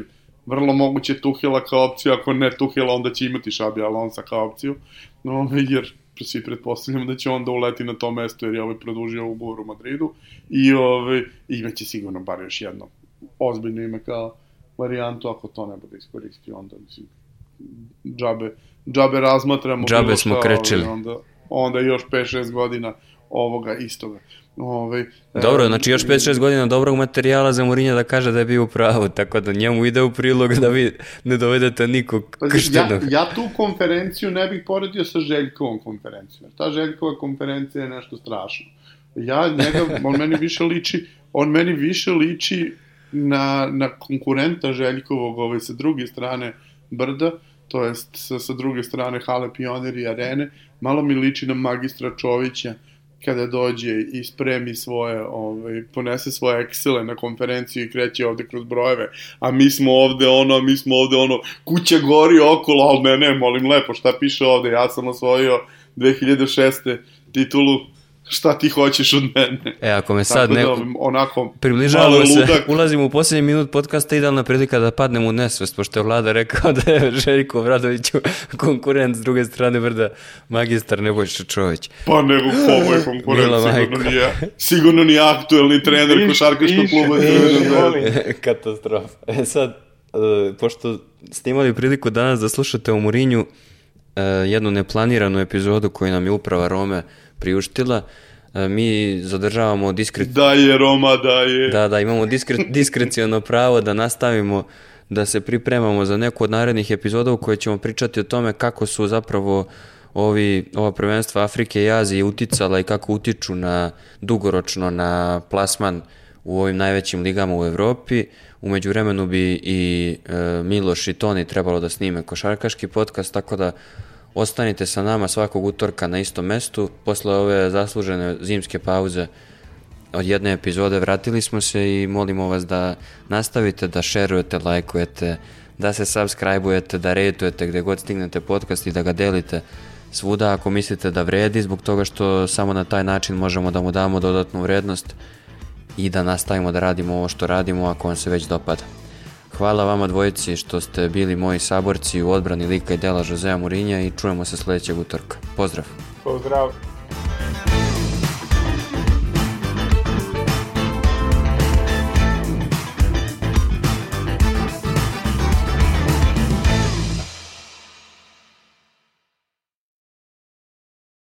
vrlo moguće Tuhela kao opciju, ako ne Tuhela, onda će imati Šabi Alonsa kao opciju, no, jer svi pretpostavljamo da će on da uleti na to mesto jer je ovaj produžio ugovor u Madridu i ovaj, imaće sigurno bar još jedno ozbiljno ime kao varijantu, ako to ne bude iskoristio, onda mislim, džabe, džabe razmatramo. Džabe smo šta, krečili. ovaj, Onda, onda još 5-6 godina ovoga istoga. Ovaj, Dobro, e, znači još 5-6 godina dobrog materijala za Mourinho da kaže da je bio u pravu, tako da njemu ide u prilog da vi ne dovedete nikog Pazi, ja, krštenog. ja tu konferenciju ne bih poredio sa Željkovom konferencijom. Ta Željkova konferencija je nešto strašno. Ja njega, on meni više liči, on meni više liči na, na konkurenta Željkovog ovaj, sa druge strane brda, to jest sa, sa druge strane Hale Pionir i Arene, malo mi liči na magistra Čovića kada dođe i spremi svoje, ovaj, ponese svoje Excele na konferenciju i kreće ovde kroz brojeve, a mi smo ovde ono, mi smo ovde ono, kuća gori okolo, ali ne, ne, molim lepo, šta piše ovde, ja sam osvojio 2006. titulu, šta ti hoćeš od mene? E, ako me sad Tako ne... da, onako, Približavamo malo je se, ludak. ulazimo u posljednji minut podcasta, idealna prilika da padnemo u nesvest, pošto je vlada rekao da je Željko Vradoviću konkurent s druge strane brda magistar Nebojša Čović. Pa nego ko moj konkurent, Mila sigurno majko. nije, sigurno nije aktuelni trener košarkaškog kluba. Katastrofa. E sad, e, pošto ste imali priliku danas da slušate o Murinju, jednu neplaniranu epizodu koju nam je uprava Rome priuštila, e, mi zadržavamo diskret... Da je Roma, da je. Da, da, imamo diskre, diskreciono pravo da nastavimo da se pripremamo za neku od narednih epizoda u kojoj ćemo pričati o tome kako su zapravo ovi, ova prvenstva Afrike i Azije uticala i kako utiču na dugoročno na plasman u ovim najvećim ligama u Evropi. Umeđu vremenu bi i e, Miloš i Toni trebalo da snime košarkaški podcast, tako da ostanite sa nama svakog utorka na istom mestu. Posle ove zaslužene zimske pauze od jedne epizode vratili smo se i molimo vas da nastavite da šerujete, lajkujete, da se subscribe-ujete, da rejtujete gde god stignete podcast i da ga delite svuda ako mislite da vredi zbog toga što samo na taj način možemo da mu damo dodatnu vrednost i da nastavimo da radimo ovo što radimo ako vam se već dopada. Hvala vama dvojici što ste bili moji saborci u odbrani lika i dela Josea Murinja i čujemo se sledećeg utorka. Pozdrav! Pozdrav!